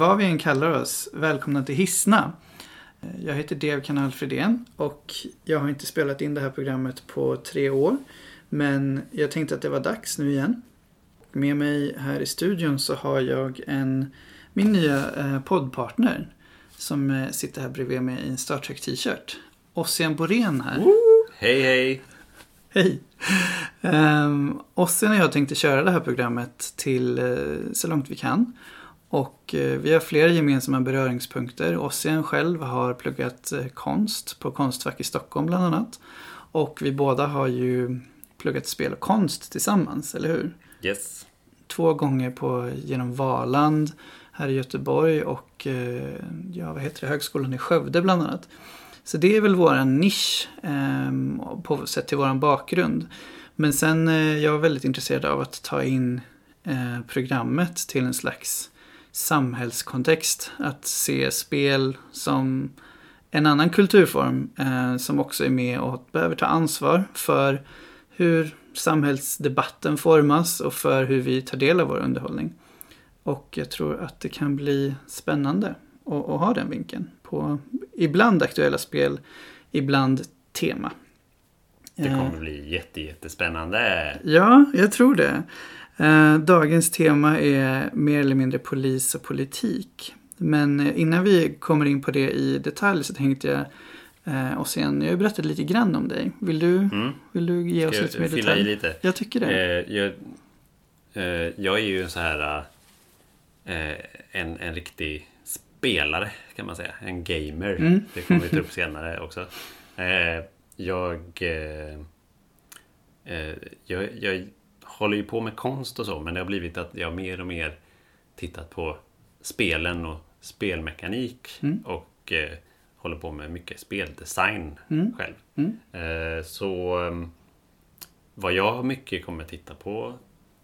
Vad vi än kallar oss, välkomna till Hissna. Jag heter Dev Kanal Fredén och jag har inte spelat in det här programmet på tre år. Men jag tänkte att det var dags nu igen. Med mig här i studion så har jag en, min nya eh, poddpartner som eh, sitter här bredvid mig i en Star Trek t-shirt. Ossian Borén här. Hej hej! Hej! Um, Ossian och jag tänkte köra det här programmet till uh, så långt vi kan. Och uh, vi har flera gemensamma beröringspunkter. Ossian själv har pluggat uh, konst på Konstfack i Stockholm bland annat. Och vi båda har ju pluggat spel och konst tillsammans, eller hur? Yes. Två gånger på, genom Valand här i Göteborg och ja, vad heter det, Högskolan i Skövde bland annat. Så det är väl våran nisch eh, på sett till våran bakgrund. Men sen eh, jag är väldigt intresserad av att ta in eh, programmet till en slags samhällskontext. Att se spel som en annan kulturform eh, som också är med och behöver ta ansvar för hur samhällsdebatten formas och för hur vi tar del av vår underhållning. Och jag tror att det kan bli spännande att, att ha den vinkeln på ibland aktuella spel, ibland tema. Det kommer bli jätte, jättespännande. Ja, jag tror det. Eh, dagens tema är mer eller mindre polis och politik. Men eh, innan vi kommer in på det i detalj så tänkte jag eh, och sen, jag har berättat lite grann om dig. Vill du, mm. vill du ge oss lite mer detalj? I lite? Jag tycker det. jag, jag är ju så här en, en riktig spelare kan man säga. En gamer. Mm. Det kommer vi ta upp senare också. Eh, jag, eh, eh, jag, jag håller ju på med konst och så men det har blivit att jag mer och mer tittat på spelen och spelmekanik mm. och eh, håller på med mycket speldesign mm. själv. Mm. Eh, så ehm, vad jag mycket kommer titta på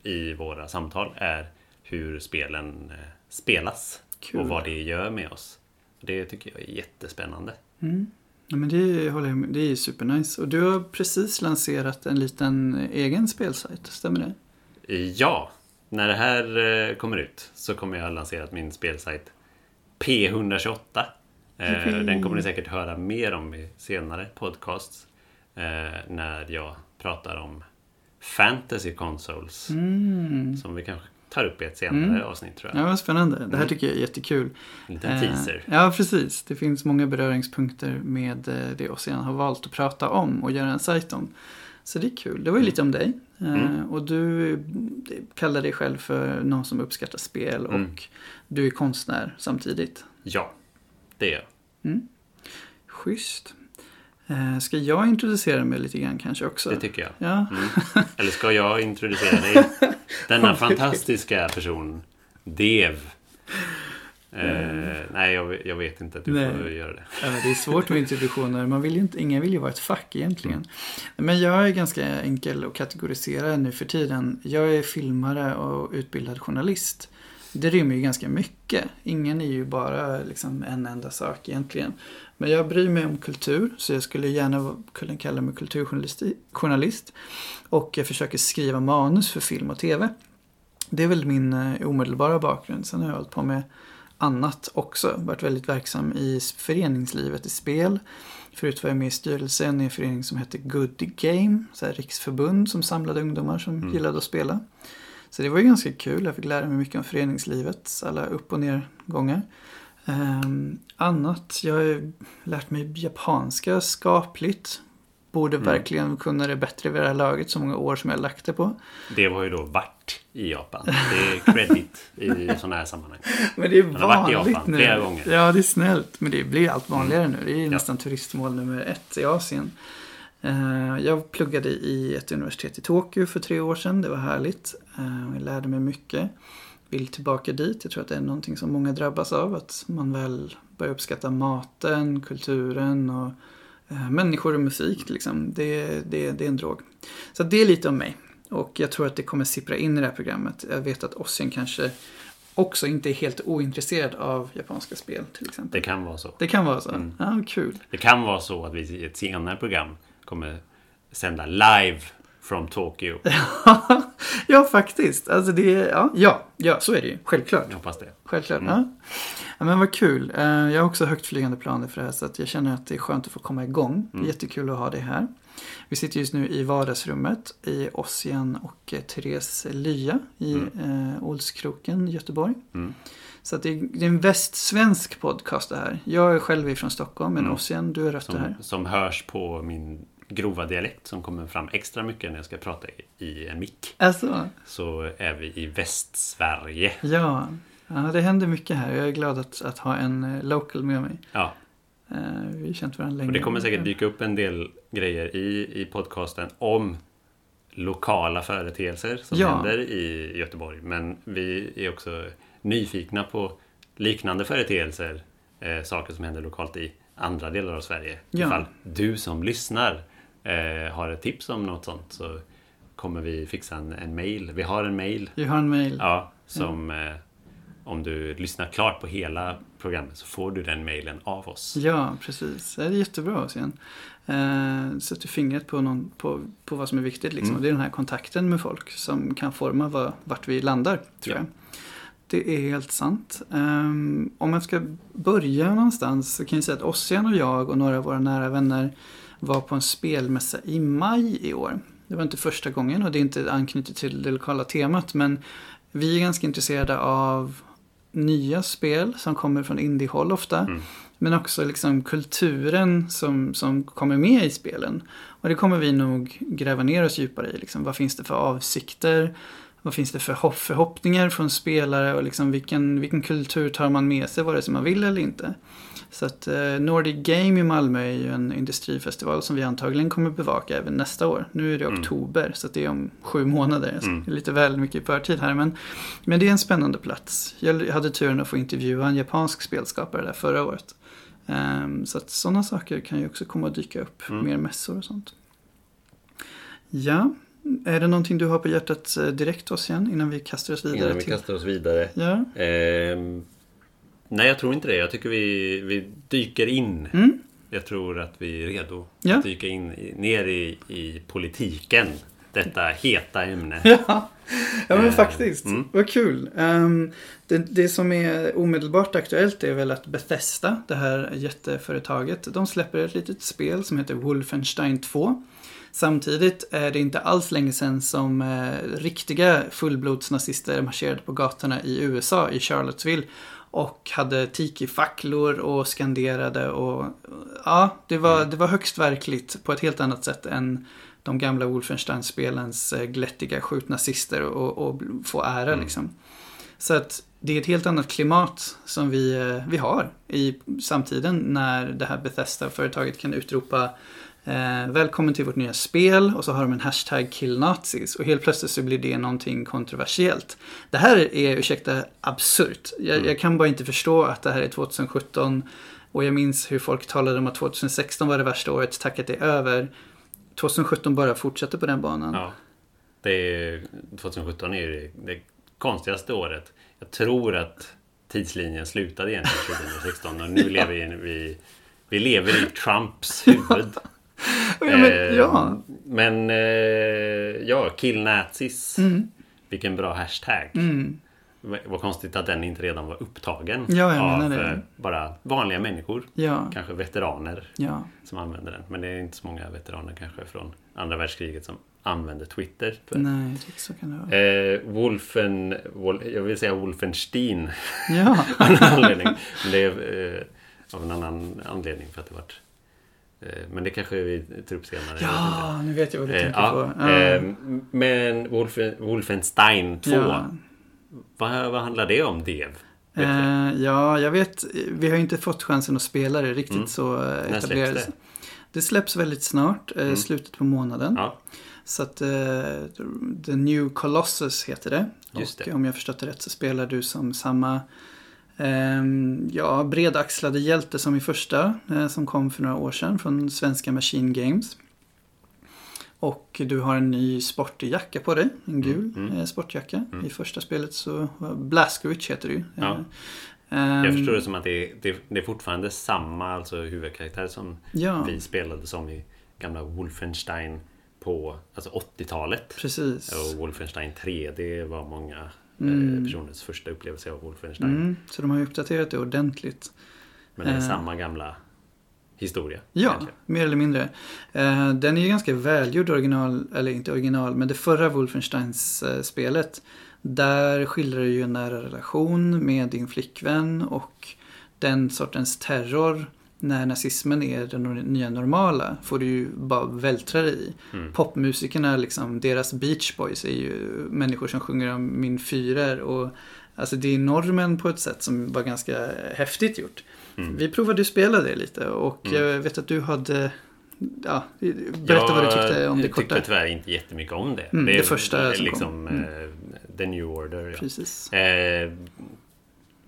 i våra samtal är hur spelen eh, spelas. Kul. Och vad det gör med oss. Det tycker jag är jättespännande. Mm. Ja, men det håller jag med. Det är supernice. Och du har precis lanserat en liten egen spelsajt, stämmer det? Ja, när det här eh, kommer ut så kommer jag ha lanserat min spelsajt P128. Okay. Eh, den kommer ni säkert höra mer om i senare podcasts. Eh, när jag pratar om Fantasy Consoles. Mm. Som vi kanske tar upp i ett senare mm. avsnitt tror jag. Ja, vad spännande. Det här mm. tycker jag är jättekul. En liten teaser. Eh, ja, precis. Det finns många beröringspunkter med eh, det Ossian har valt att prata om och göra en sajt om. Så det är kul. Det var ju lite om dig. Eh, mm. Och du kallar dig själv för någon som uppskattar spel mm. och du är konstnär samtidigt. Ja, det är jag. Mm. Schysst. Eh, ska jag introducera mig lite grann kanske också? Det tycker jag. Ja. Mm. Eller ska jag introducera dig? Denna fantastiska person. Dev. Eh, nej, jag, jag, vet inte. Du nej. får göra det. Det är svårt med introduktioner. Man vill ju inte, ingen vill ju vara ett fack egentligen. Mm. Men jag är ganska enkel att kategorisera nu för tiden. Jag är filmare och utbildad journalist. Det rymmer ju ganska mycket. Ingen är ju bara liksom en enda sak egentligen. Men jag bryr mig om kultur så jag skulle gärna kunna kalla mig kulturjournalist. Och jag försöker skriva manus för film och tv. Det är väl min eh, omedelbara bakgrund. Sen har jag hållit på med annat också. Varit väldigt verksam i föreningslivet i spel. Förut var jag med i styrelsen i en förening som hette Good Game. Så här riksförbund som samlade ungdomar som mm. gillade att spela. Så det var ju ganska kul. Jag fick lära mig mycket om föreningslivet. Alla upp och nergångar. Um, annat, jag har lärt mig japanska skapligt. Borde mm. verkligen kunna det bättre vid det här laget, så många år som jag lagt det på. Det var ju då vart i Japan. Det är credit i sådana här sammanhang. Men det är vanligt varit i Japan nu. flera gånger. Ja, det är snällt. Men det blir allt vanligare mm. nu. Det är ja. nästan turistmål nummer ett i Asien. Uh, jag pluggade i ett universitet i Tokyo för tre år sedan. Det var härligt. Uh, jag lärde mig mycket vill tillbaka dit. Jag tror att det är någonting som många drabbas av. Att man väl börjar uppskatta maten, kulturen och eh, människor och musik. Liksom. Det, det, det är en drog. Så det är lite om mig. Och jag tror att det kommer sippra in i det här programmet. Jag vet att Ossian kanske också inte är helt ointresserad av japanska spel till exempel. Det kan vara så. Det kan vara så? Mm. Ja, kul. Det kan vara så att vi i ett senare program kommer sända live from Tokyo. ja, faktiskt. Alltså det, ja, ja, ja, så är det ju. Självklart. Jag hoppas det. Självklart. Ja. ja. men vad kul. Eh, Jag har också högt flygande planer för det här så att jag känner att det är skönt att få komma igång. Mm. Jättekul att ha det här. Vi sitter just nu i vardagsrummet i Ossian och eh, Therese Lya i eh, Olskroken, Göteborg. Mm. Så att det, är, det är en västsvensk podcast det här. Jag är själv ifrån Stockholm, men Mm. Ossian, du har rötter Som, här. som hörs på min grova dialekt som kommer fram extra mycket när jag ska prata i, en mick. Alltså, Så är vi i Västsverige. ja. ja. Det händer mycket här. Jag är glad att, att ha en eh, local med mig. Ja, Eh, vi har känt varandra länge. och det kommer säkert dyka upp en del grejer i, i podcasten om lokala företeelser som Ja. händer i Göteborg. Men vi är också nyfikna på liknande företeelser, eh, saker som händer lokalt i andra delar av Sverige. Ja. Ifall du som lyssnar eh, har ett tips om något sånt så kommer vi fixa en, en mail. Vi har en mail Vi har en mail. ja, som eh, om du lyssnar klart på hela programmet så får du den mailen av oss. Ja, precis. Det är jättebra Ossian. Eh, sätter fingret på, någon, på, på vad som är viktigt. Liksom. Mm. Det är den här kontakten med folk som kan forma vad, vart vi landar, tror Ja. jag. Det är helt sant. Ehm, om man ska börja någonstans så kan jag säga att Ossian och jag och några av våra nära vänner var på en spelmässa i maj i år. Det var inte första gången och det är inte anknutet till det lokala temat men vi är ganska intresserade av nya spel som kommer från indiehåll ofta. Mm. Men också liksom kulturen som, som kommer med i spelen. Och det kommer vi nog gräva ner oss djupare i. Liksom, vad finns det för avsikter? Vad finns det för hopp, förhoppningar från spelare? Och liksom vilken, vilken kultur tar man med sig vare sig man vill eller inte? Så att eh, Nordic Game i Malmö är ju en industrifestival som vi antagligen kommer bevaka även nästa år. Nu är det Mm. oktober så att det är om sju månader. Så Mm. lite väl mycket i förtid här. Men, men det är en spännande plats. Jag hade turen att få intervjua en japansk spelskapare där förra året. Ehm, så att sådana saker kan ju också komma att dyka upp. Mm. Mer mässor och sånt. Ja, är det någonting du har på hjärtat eh, direkt oss igen innan vi kastar oss vidare? Innan vi till... kastar oss vidare. Ja. Ehm, nej, jag tror inte det. Jag tycker vi, vi dyker in. Mm. Jag tror att vi är redo Ja. att dyka in ner i, i politiken. Detta heta ämne. Ja, ja men Eh, faktiskt. mm. Vad kul. Ehm, det, det som är omedelbart aktuellt är väl att Bethesda, det här jätteföretaget, de släpper ett litet spel som heter Wolfenstein 2. Samtidigt är det inte alls länge sedan som eh, riktiga fullblodsnazister marscherade på gatorna i USA, i Charlottesville. Och hade tiki-facklor och skanderade och ja, det var, det var högst verkligt på ett helt annat sätt än de gamla Wolfenstein-spelens eh, glättiga skjut nazister och, och få ära Mm. liksom. Så att det är ett helt annat klimat som vi, eh, vi har i samtiden när det här Bethesda-företaget kan utropa eh, Välkommen till vårt nya spel och så har de en hashtag killnazis och helt plötsligt så blir det någonting kontroversiellt. Det här är, ursäkta, absurt. Jag, Mm. jag kan bara inte förstå att det här är 2017 och jag minns hur folk talade om att 2016 var det värsta året, tack att det är över. 2017 bara fortsätter på den banan. Ja. Det är, 2017 är ju det, det konstigaste året. Jag tror att tidslinjen slutade egentligen 2016 och nu lever vi, vi, vi lever i Trumps huvud. Men, Eh, ja. men eh, ja, kill nazis. Mm. Vilken bra hashtag. Mm. Vad konstigt att den inte redan var upptagen Ja, jag av det. eh, bara vanliga människor. Ja, Kanske veteraner ja. som använder den. Men det är inte så många veteraner kanske från andra världskriget som använder Twitter. För. Nej, så kan det vara. Eh, Wolfen, Wol, jag vill säga Wolfenstein Ja, av en anledning. Men det är eh, av en annan anledning för att det vart eh, Men det kanske vi tar upp senare. ja nu vet jag vad du Eh, tänker ja, på. Ja. eh, men Wolfen, Wolfenstein 2. Ja. Vad, vad handlar det om, Dev? Eh, ja, jag vet. Vi har ju inte fått chansen att spela det riktigt Mm. så eh, släpps det? Det släpps väldigt snart, eh, Mm. slutet på månaden. Ja, Så att eh, The New Colossus heter det. Just och det. om jag förstått det rätt så spelar du som samma ja, bredaxlade hjälte som i första, eh, som kom för några år sedan från svenska Machine Games. Och du har en ny sportig jacka på dig, en gul Mm, mm. eh, sportjacka. Mm. I första spelet så, Blaskowicz heter det ju. Ja. Ehm, jag förstår det som att det är, det, det är fortfarande samma alltså huvudkaraktär som Ja, vi spelade som i gamla Wolfenstein på alltså 80-talet. Precis. Och Wolfenstein 3, det var många Mm. eh, personers första upplevelse av Wolfenstein. Mm, så de har ju uppdaterat det ordentligt. Men det är Eh. samma gamla historia. Ja, egentligen. mer eller mindre. Eh, den är ju ganska välgjord original, eller inte original, men det förra Wolfensteins-spelet. Där skildrar du ju en nära relation med din flickvän och den sortens terror när nazismen är det nya normala får du ju bara vältra dig i. Mm. Popmusikerna, liksom, deras Beach Boys är ju människor som sjunger om min fyrer och Alltså det är normen på ett sätt som var ganska häftigt gjort. Mm. Vi provade att spela det lite och Mm. jag vet att du hade Ja, berätta vad du tyckte om det Jag korta. tyckte tyvärr inte jättemycket om det. Mm, det, det första som liksom kom. eh, The New Order. Ja. Precis. Eh,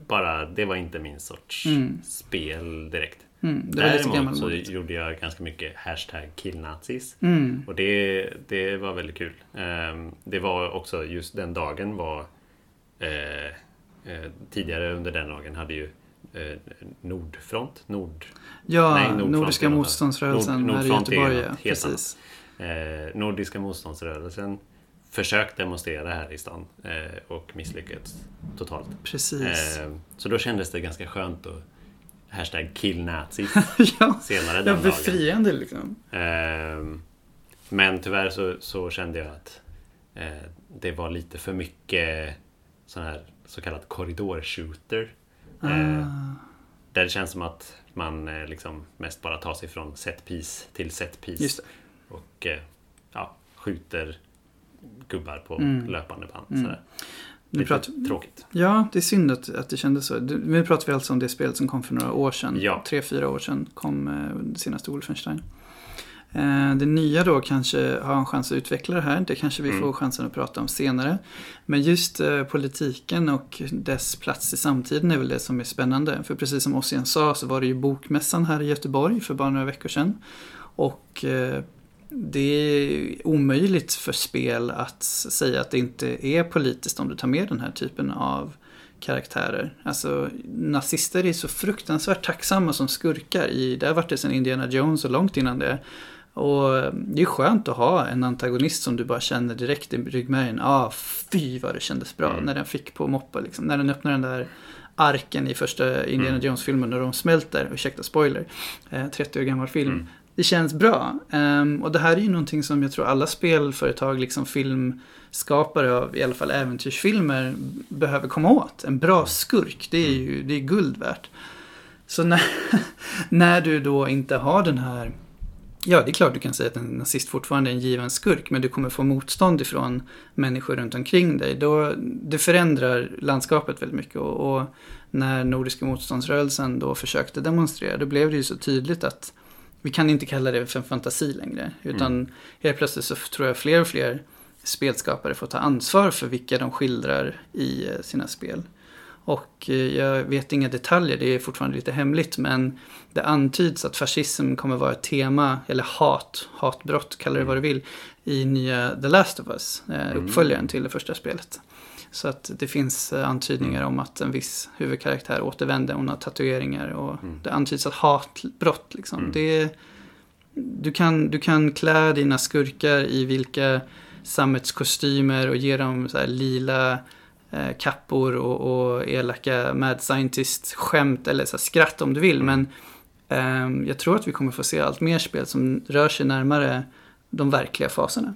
bara, det var inte min sorts Mm. spel direkt. Mm, Däremot så gammalmodigt. gjorde jag ganska mycket hashtag killnazis. Mm, Och det, det var väldigt kul. Ehm, Det var också just den dagen var eh, eh, Tidigare under den dagen hade ju eh, Nordfront, Nord, ja, Nej, Nordfront Nordiska motståndsrörelsen Nord- här i Göteborg. helt precis. eh, Nordiska motståndsrörelsen försökt demonstrera här i stan eh, och misslyckats totalt. Precis. Eh, så då kändes det ganska skönt att hashtag killnazis ja, senare den dagen. befriande liksom. Ehm, Men tyvärr så, så kände jag att eh, det var lite för mycket sån här så kallad korridorshooter. Ah, Där det känns som att man eh, liksom mest bara tar sig från set piece till set piece. just det. Och eh, ja, skjuter gubbar på Mm. löpande band. Mm. Nu pratar, tråkigt. ja, det är synd att, att det kändes så. Nu pratar vi alltså om det spelet som kom för några år sedan. Ja. Tre, fyra år sedan kom eh, senaste Wolfenstein. Eh, Det nya då kanske har en chans att utveckla det här. Det kanske vi Mm. får chansen att prata om senare. Men just eh, politiken och dess plats i samtiden är väl det som är spännande. För precis som Ossian sa så var det ju Bokmässan här i Göteborg för bara några veckor sedan. Och eh, det är omöjligt för spel att säga att det inte är politiskt om du tar med den här typen av karaktärer. Alltså nazister är så fruktansvärt tacksamma som skurkar i, det har varit det sedan Indiana Jones och långt innan det. Och det är skönt att ha en antagonist som du bara känner direkt i ryggmärgen. Ah, fy vad det kändes bra Mm. när den fick på moppe liksom. När den öppnar den där arken i första Indiana Mm. Jones-filmen när de smälter. Ursäkta spoiler. Eh, 30 år gammal film. Mm. Det känns bra. Um, och det här är ju någonting som jag tror alla spelföretag, liksom filmskapare av i alla fall äventyrsfilmer, behöver komma åt. En bra skurk, det är ju det är guld värt. Så när, när du då inte har den här Ja, det är klart du kan säga att en nazist fortfarande är en given skurk, men du kommer få motstånd ifrån människor runt omkring dig. Då, det förändrar landskapet väldigt mycket. Och, och när Nordiska motståndsrörelsen då försökte demonstrera, då blev det ju så tydligt att vi kan inte kalla det för en fantasi längre. Utan helt plötsligt så tror jag fler och fler spelskapare får ta ansvar för vilka de skildrar i eh, sina spel. Och eh, jag vet inga detaljer, det är fortfarande lite hemligt, men det antyds att fascism kommer vara ett tema, eller hat, hatbrott, kalla det vad du vill, i nya The Last of Us, eh, Mm. uppföljaren till det första spelet. Så att det finns eh, antydningar om att en viss huvudkaraktär återvänder, hon har tatueringar och Mm. det antyds att hatbrott liksom. Mm. Det, du, kan, du kan klä dina skurkar i vilka sammetskostymer och ge dem så lila eh, kappor och, och elaka mad scientist skämt eller så skratt om du vill. Men ehm, jag tror att vi kommer få se allt mer spel som rör sig närmare de verkliga faserna.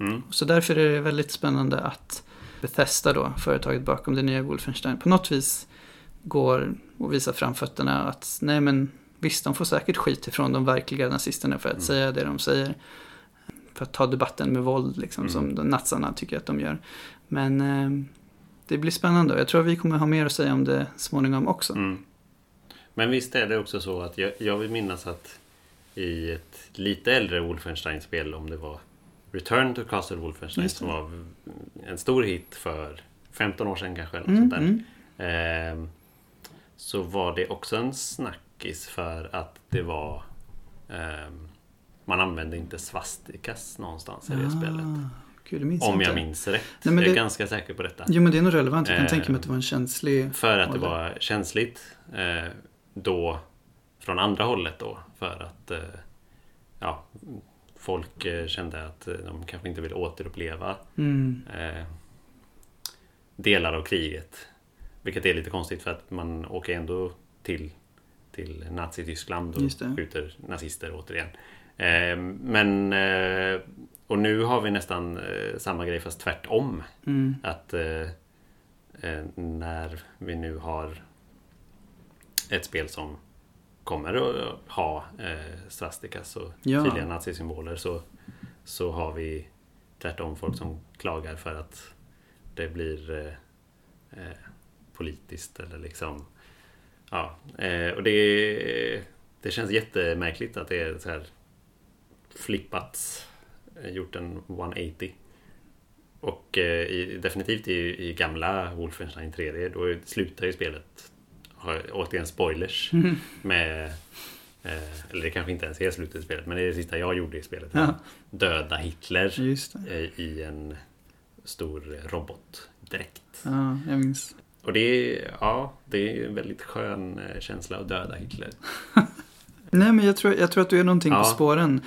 Mm. Så därför är det väldigt spännande att Bethesda då, företaget bakom det nya Wolfenstein, på något vis går och visar framfötterna att nej men visst, de får säkert skit ifrån de verkliga nazisterna för att Mm. säga det de säger. För att ta debatten med våld liksom, Mm. som de natsarna tycker att de gör. Men eh, det blir spännande och jag tror att vi kommer ha mer att säga om det småningom också. Mm. Men visst är det också så att jag, jag vill minnas att i ett lite äldre Wolfenstein-spel, om det var Return to Castle Wolfenstein, som var en stor hit för 15 år sedan kanske. Eller Mm, sånt där. Ehm, så var det också en snackis för att det var ehm, man använde inte svastikas någonstans i det spelet. Ah, Gud, det minns Om inte. jag minns rätt. Nej, men jag är det- ganska säker på detta. Jo men det är nog relevant. Jag kan Eh, tänka mig att det var en känslig... För att det var känsligt eh, då från andra hållet då. För att eh, ja, folk eh, kände att eh, de kanske inte vill återuppleva Mm. eh, delar av kriget. Vilket är lite konstigt för att man åker ändå till, till Nazityskland och skjuter nazister återigen. Eh, men eh, och nu har vi nästan samma grej fast tvärtom. Mm. Att när vi nu har ett spel som kommer att ha eh, swastikas och Ja. tydliga nazisymboler så, så har vi tvärtom folk som klagar för att det blir eh, eh, politiskt eller liksom Ja, eh, och det, det känns jättemärkligt att det är så här flippats, eh, gjort en 180. Och eh, i, definitivt i, i gamla Wolfenstein 3D då slutar ju spelet, återigen spoilers, med eh, eller det kanske inte ens är slutet i spelet, men det är det sista jag gjorde i spelet. Ja. Döda Hitler eh, i en stor robotdräkt. Ja, jag minns. Och det är, ja, det är en väldigt skön eh, känsla att döda Hitler. Nej, men jag tror, jag tror att du är någonting Ja. på spåren.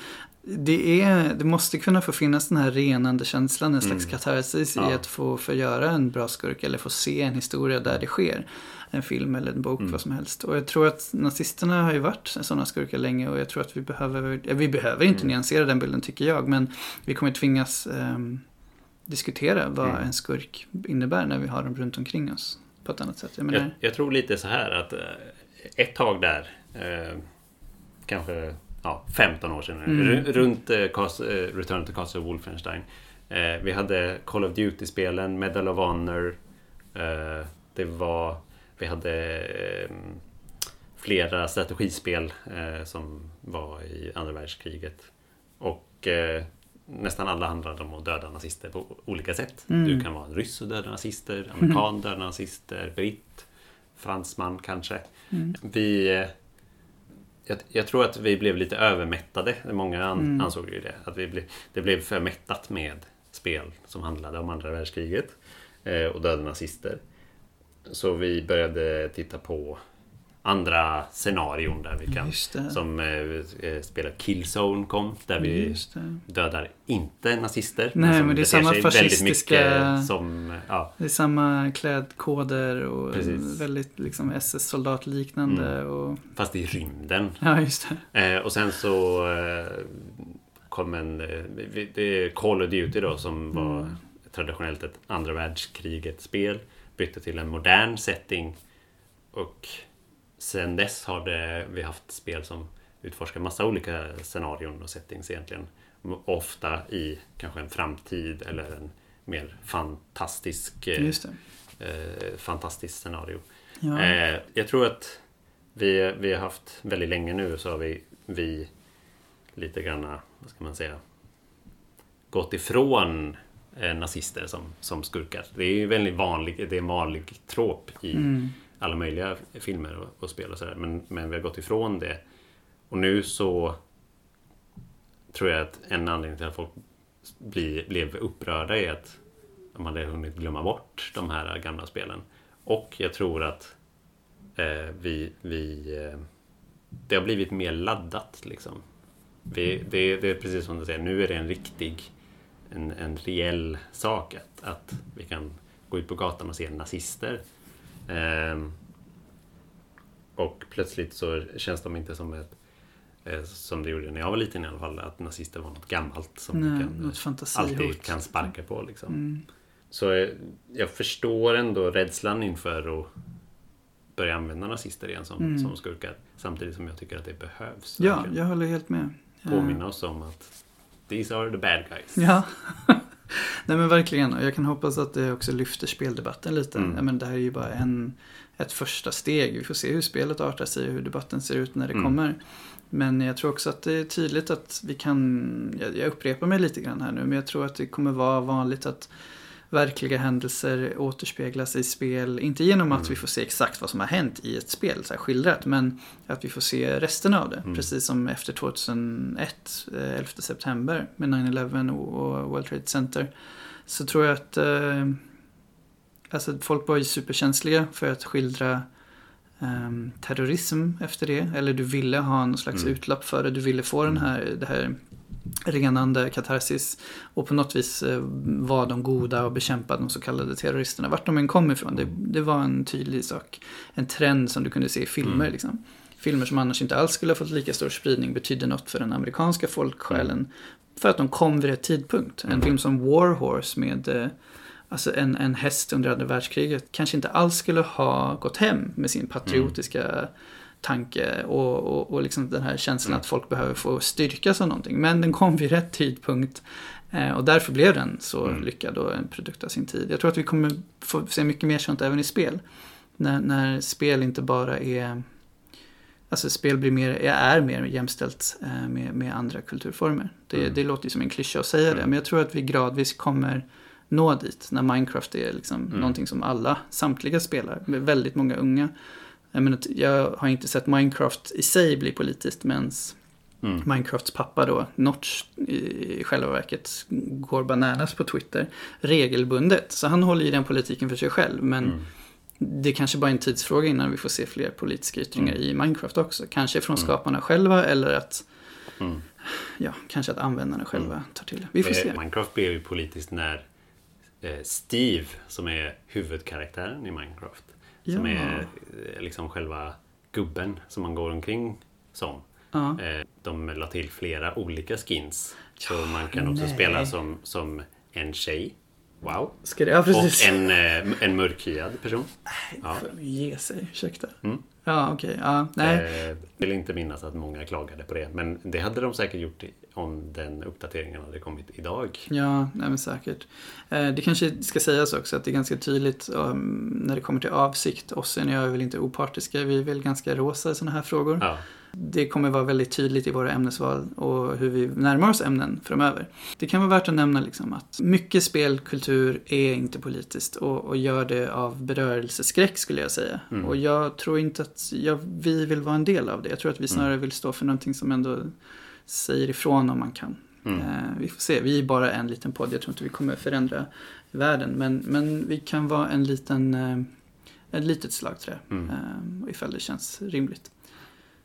Det, är, det måste kunna få finnas den här renande känslan, en slags Mm. katarsis i Ja. att få förgöra en bra skurk eller få se en historia där det sker. En film eller en bok, Mm. vad som helst. Och jag tror att nazisterna har ju varit sådana skurkar länge och jag tror att vi behöver, vi behöver inte Mm. nyansera den bilden tycker jag, men vi kommer tvingas ehm, diskutera vad Mm. en skurk innebär när vi har dem runt omkring oss på ett annat sätt. Jag menar, Jag, jag tror lite så här att eh, ett tag där, eh, kanske ja, 15 år sedan, Mm. ru- runt eh, eh, Return to Castle Wolfenstein. Eh, vi hade Call of Duty-spelen, Medal of Honor. Eh, det var, vi hade eh, flera strategispel eh, som var i andra världskriget. Och eh, nästan alla handlade om att döda nazister på olika sätt. Mm. Du kan vara en ryss och döda nazister, amerikan döda nazister, britt, fransman kanske. Mm. Vi... Jag, jag tror att vi blev lite övermättade. Många an, Mm. ansåg ju det. Att vi ble, det blev för mättat med spel som handlade om andra världskriget eh, och döda nazister. Så vi började titta på andra scenarion där vi kan som eh, eh, spelet Killzone kom där vi det. dödar inte nazister. Nej, som men det är samma fascistiska- som, ja, Det är samma klädkoder och Precis. väldigt liksom SS-soldatliknande Mm. och fast i rymden. ja, just det. Eh, och sen så eh, kom en, eh, det är Call of Duty då som var Mm. traditionellt ett andra världskriget spel. Bytte till en modern setting. Och sen dess har det, vi haft spel som utforskar massa olika scenarion och settings egentligen. Ofta i kanske en framtid eller en mer fantastisk, eh, eh, fantastisk scenario. Ja. Eh, jag tror att vi, vi har haft väldigt länge nu så har vi, vi lite grann, vad ska man säga, gått ifrån nazister som, som skurkar. Det är ju väldigt vanlig, det är en vanlig trop i Mm. alla möjliga filmer och, och spel och sådär. Men, men vi har gått ifrån det. Och nu så tror jag att en anledning till att folk bli, blev upprörda är att de hade hunnit glömma bort de här gamla spelen. Och jag tror att eh, vi, vi eh, det har blivit mer laddat liksom. Vi, det, det är precis som du säger, nu är det en riktig, en, en reell sak att, att vi kan gå ut på gatan och se nazister. Ehm, och plötsligt så känns de inte som ett eh, som det gjorde när jag var liten i alla fall, att nazister var något gammalt som Nej, kan, alltid kan sparka på. Liksom. Mm. Så eh, jag förstår ändå rädslan inför att börja använda nazister igen som, Mm. som skurkar. Samtidigt som jag tycker att det behövs. Ja, jag håller helt med. Påminna oss om att these are the bad guys. Ja. Nej men verkligen. Och jag kan hoppas att det också lyfter speldebatten lite. Mm. Ja, men det här är ju bara en, ett första steg. Vi får se hur spelet artar sig och hur debatten ser ut när det Mm. kommer. Men jag tror också att det är tydligt att vi kan, jag, jag upprepar mig lite grann här nu, men jag tror att det kommer vara vanligt att verkliga händelser återspeglas i spel. Inte genom att Mm. vi får se exakt vad som har hänt i ett spel, så här skildrat, men att vi får se resten av det. Mm. Precis som efter 2001, eh, 11 september med 9-11 och, World Trade Center. Så tror jag att eh, alltså folk var ju superkänsliga för att skildra ehm, terrorism efter det. Eller du ville ha någon slags Mm. utlopp för det. Du ville få den Mm. här, det här renande katarsis och på något vis eh, var de goda och bekämpade de så kallade terroristerna. Vart de än kom ifrån. Det, det var en tydlig sak. En trend som du kunde se i filmer. Mm. Liksom. Filmer som annars inte alls skulle ha fått lika stor spridning betydde något för den amerikanska folksjälen. För att de kom vid rätt tidpunkt. En Mm. film som War Horse med eh, alltså en, en häst under andra världskriget kanske inte alls skulle ha gått hem med sin patriotiska tanke och, och, och liksom den här känslan Mm. att folk behöver få styrkas av någonting. Men den kom vid rätt tidpunkt eh, och därför blev den så Mm. lyckad och en produkt av sin tid. Jag tror att vi kommer få se mycket mer sånt även i spel. När, när spel inte bara är Alltså spel blir mer, är mer jämställt eh, med, med andra kulturformer. Det, Mm. det låter ju som en klyscha att säga det, Mm. men jag tror att vi gradvis kommer nå dit. När Minecraft är liksom Mm. någonting som alla, samtliga spelar, med väldigt många unga. Jag, menar, jag har inte sett Minecraft i sig bli politiskt, men Mm. Minecrafts pappa då, Notch, i själva verket går bananas på Twitter regelbundet. Så han håller i den politiken för sig själv, men Mm. det kanske bara är en tidsfråga innan vi får se fler politiska yttringar Mm. i Minecraft också. Kanske från Mm. skaparna själva eller att, Mm. ja, kanske att användarna själva Mm. tar till det. Vi får se. Minecraft blev ju politiskt när eh, Steve, som är huvudkaraktären i Minecraft, som Ja. är eh, liksom själva gubben som man går omkring som. Ja. Eh, De la till flera olika skins. Så Ja, man kan också nej. spela som, som en tjej. Wow. Ska det, ja precis. Och en, eh, en mörkhyad person. Ja. Får ge sig, ursäkta. Mm. Ja, okej. Ja, nej. Eh, vill inte minnas att många klagade på det. Men det hade de säkert gjort om den uppdateringen hade kommit idag. Ja, nej men säkert. Eh, det kanske ska sägas också att det är ganska tydligt um, när det kommer till avsikt. Ossen och jag är väl inte opartiska, vi är väl ganska rosa i sådana här frågor. Ja. Det kommer vara väldigt tydligt i våra ämnesval och hur vi närmar oss ämnen framöver. Det kan vara värt att nämna liksom att mycket spelkultur är inte politiskt och, och gör det av berörelseskräck skulle jag säga. Mm. Och jag tror inte att jag, vi vill vara en del av det. Jag tror att vi snarare vill stå för någonting som ändå säger ifrån om man kan. Mm. Eh, vi får se, vi är bara en liten podd. Jag tror inte vi kommer förändra världen. Men, men vi kan vara en liten, eh, ett litet slagträ. Mm. Eh, ifall det känns rimligt.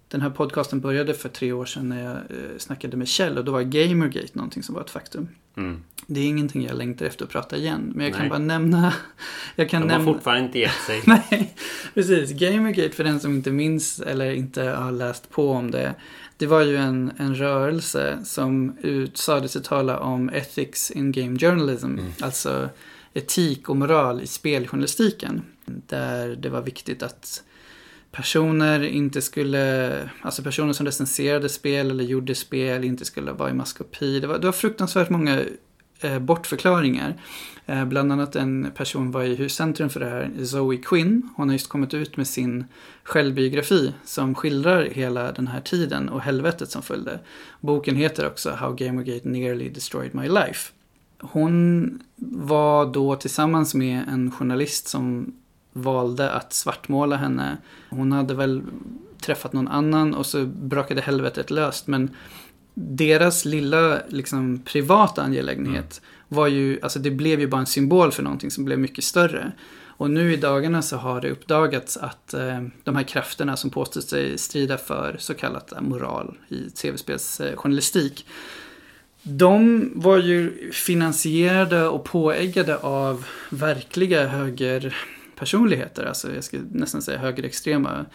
Den här podcasten började för tre år sedan när jag snackade med Kjell och då var Gamergate någonting som var ett faktum. Mm. Det är ingenting jag längtar efter att prata igen. Men jag kan Nej. bara nämna... Jag kan De har nämna... fortfarande inte gett sig. Nej, precis. Gamergate för den som inte minns eller inte har läst på om det. Det var ju en, en rörelse som ut, sade sig tala om ethics in game journalism. Mm. Alltså etik och moral i speljournalistiken. Där det var viktigt att personer inte skulle, alltså personer som recenserade spel eller gjorde spel inte skulle vara i maskopi. Det var, det var fruktansvärt många Eh, bortförklaringar. Eh, bland annat en person var i huscentrum för det här, Zoe Quinn. Hon har just kommit ut med sin självbiografi som skildrar hela den här tiden och helvetet som följde. Boken heter också How Gamergate Nearly Destroyed My Life. Hon var då tillsammans med en journalist som valde att svartmåla henne. Hon hade väl träffat någon annan och så brakade helvetet löst. Men deras lilla liksom, privata angelägenhet var ju, alltså det blev ju bara en symbol för någonting som blev mycket större. Och nu i dagarna så har det uppdagats att eh, de här krafterna som påstår sig strida för så kallat moral i tv-spelsjournalistik. De var ju finansierade och påäggade av verkliga högerpersonligheter, alltså jag ska nästan säga högerextrema.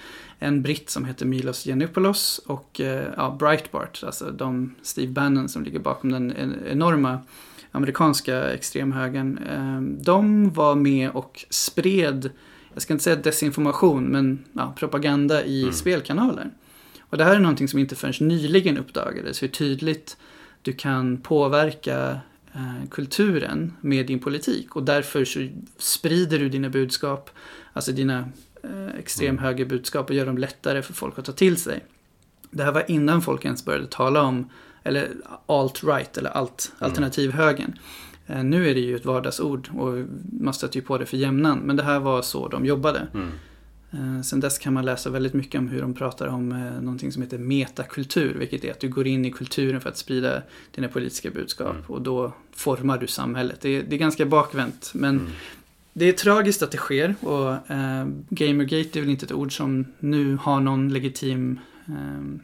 En britt som heter Milos Yiannopoulos och eh, ja, Breitbart, alltså de Steve Bannon som ligger bakom den en- enorma amerikanska extremhögern. Eh, de var med och spred, jag ska inte säga desinformation, men ja, propaganda i Mm. spelkanaler. Och det här är någonting som inte förrän nyligen uppdagades, hur tydligt du kan påverka eh, kulturen med din politik. Och därför så sprider du dina budskap, alltså dina extremhögerbudskap och gör dem lättare för folk att ta till sig. Det här var innan folk ens började tala om, eller alt-right, eller alt, alternativhögern. Eh, nu är det ju ett vardagsord och man stöter ju på det för jämnan. Men det här var så de jobbade. Mm. Eh, Sen dess kan man läsa väldigt mycket om hur de pratar om eh, någonting som heter metakultur, vilket är att du går in i kulturen för att sprida dina politiska budskap Mm. och då formar du samhället. Det är, det är ganska bakvänt, men Mm. Det är tragiskt att det sker och eh, Gamergate är väl inte ett ord som nu har någon legitim eh,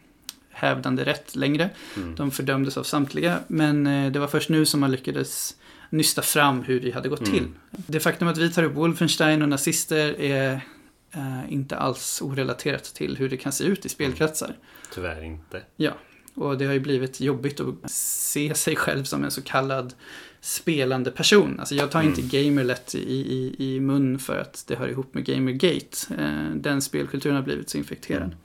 hävdande rätt längre. Mm. De fördömdes av samtliga. Men eh, det var först nu som man lyckades nysta fram hur det hade gått Mm. till. Det faktum att vi tar upp Wolfenstein och nazister är eh, inte alls orelaterat till hur det kan se ut i spelkretsar. Tyvärr inte. Ja, och det har ju blivit jobbigt att se sig själv som en så kallad spelande person. Alltså jag tar inte gamer lätt i, i, i mun för att det hör ihop med Gamergate. Eh, Den spelkulturen har blivit så infekterad. Mm.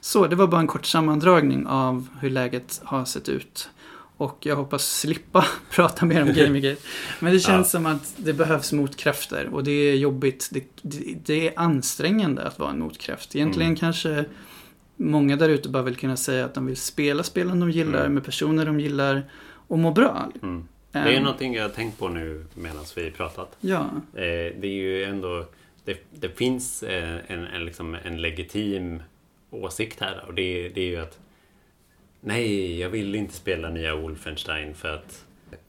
Så det var bara en kort sammandragning av hur läget har sett ut. Och jag hoppas slippa prata mer om Gamergate. Men det känns som att det behövs motkrafter och det är jobbigt. Det, det, det är ansträngande att vara en motkraft. Egentligen Mm. kanske många där ute bara vill kunna säga att de vill spela spelen de gillar Mm. med personer de gillar och må bra. Mm. Det är Ehm, någonting jag har tänkt på nu medan vi pratat. Ja, Eh, det är ju ändå... Det, det finns eh, en, en, liksom en legitim åsikt här och det, det är ju att Nej, jag vill inte spela nya Wolfenstein för att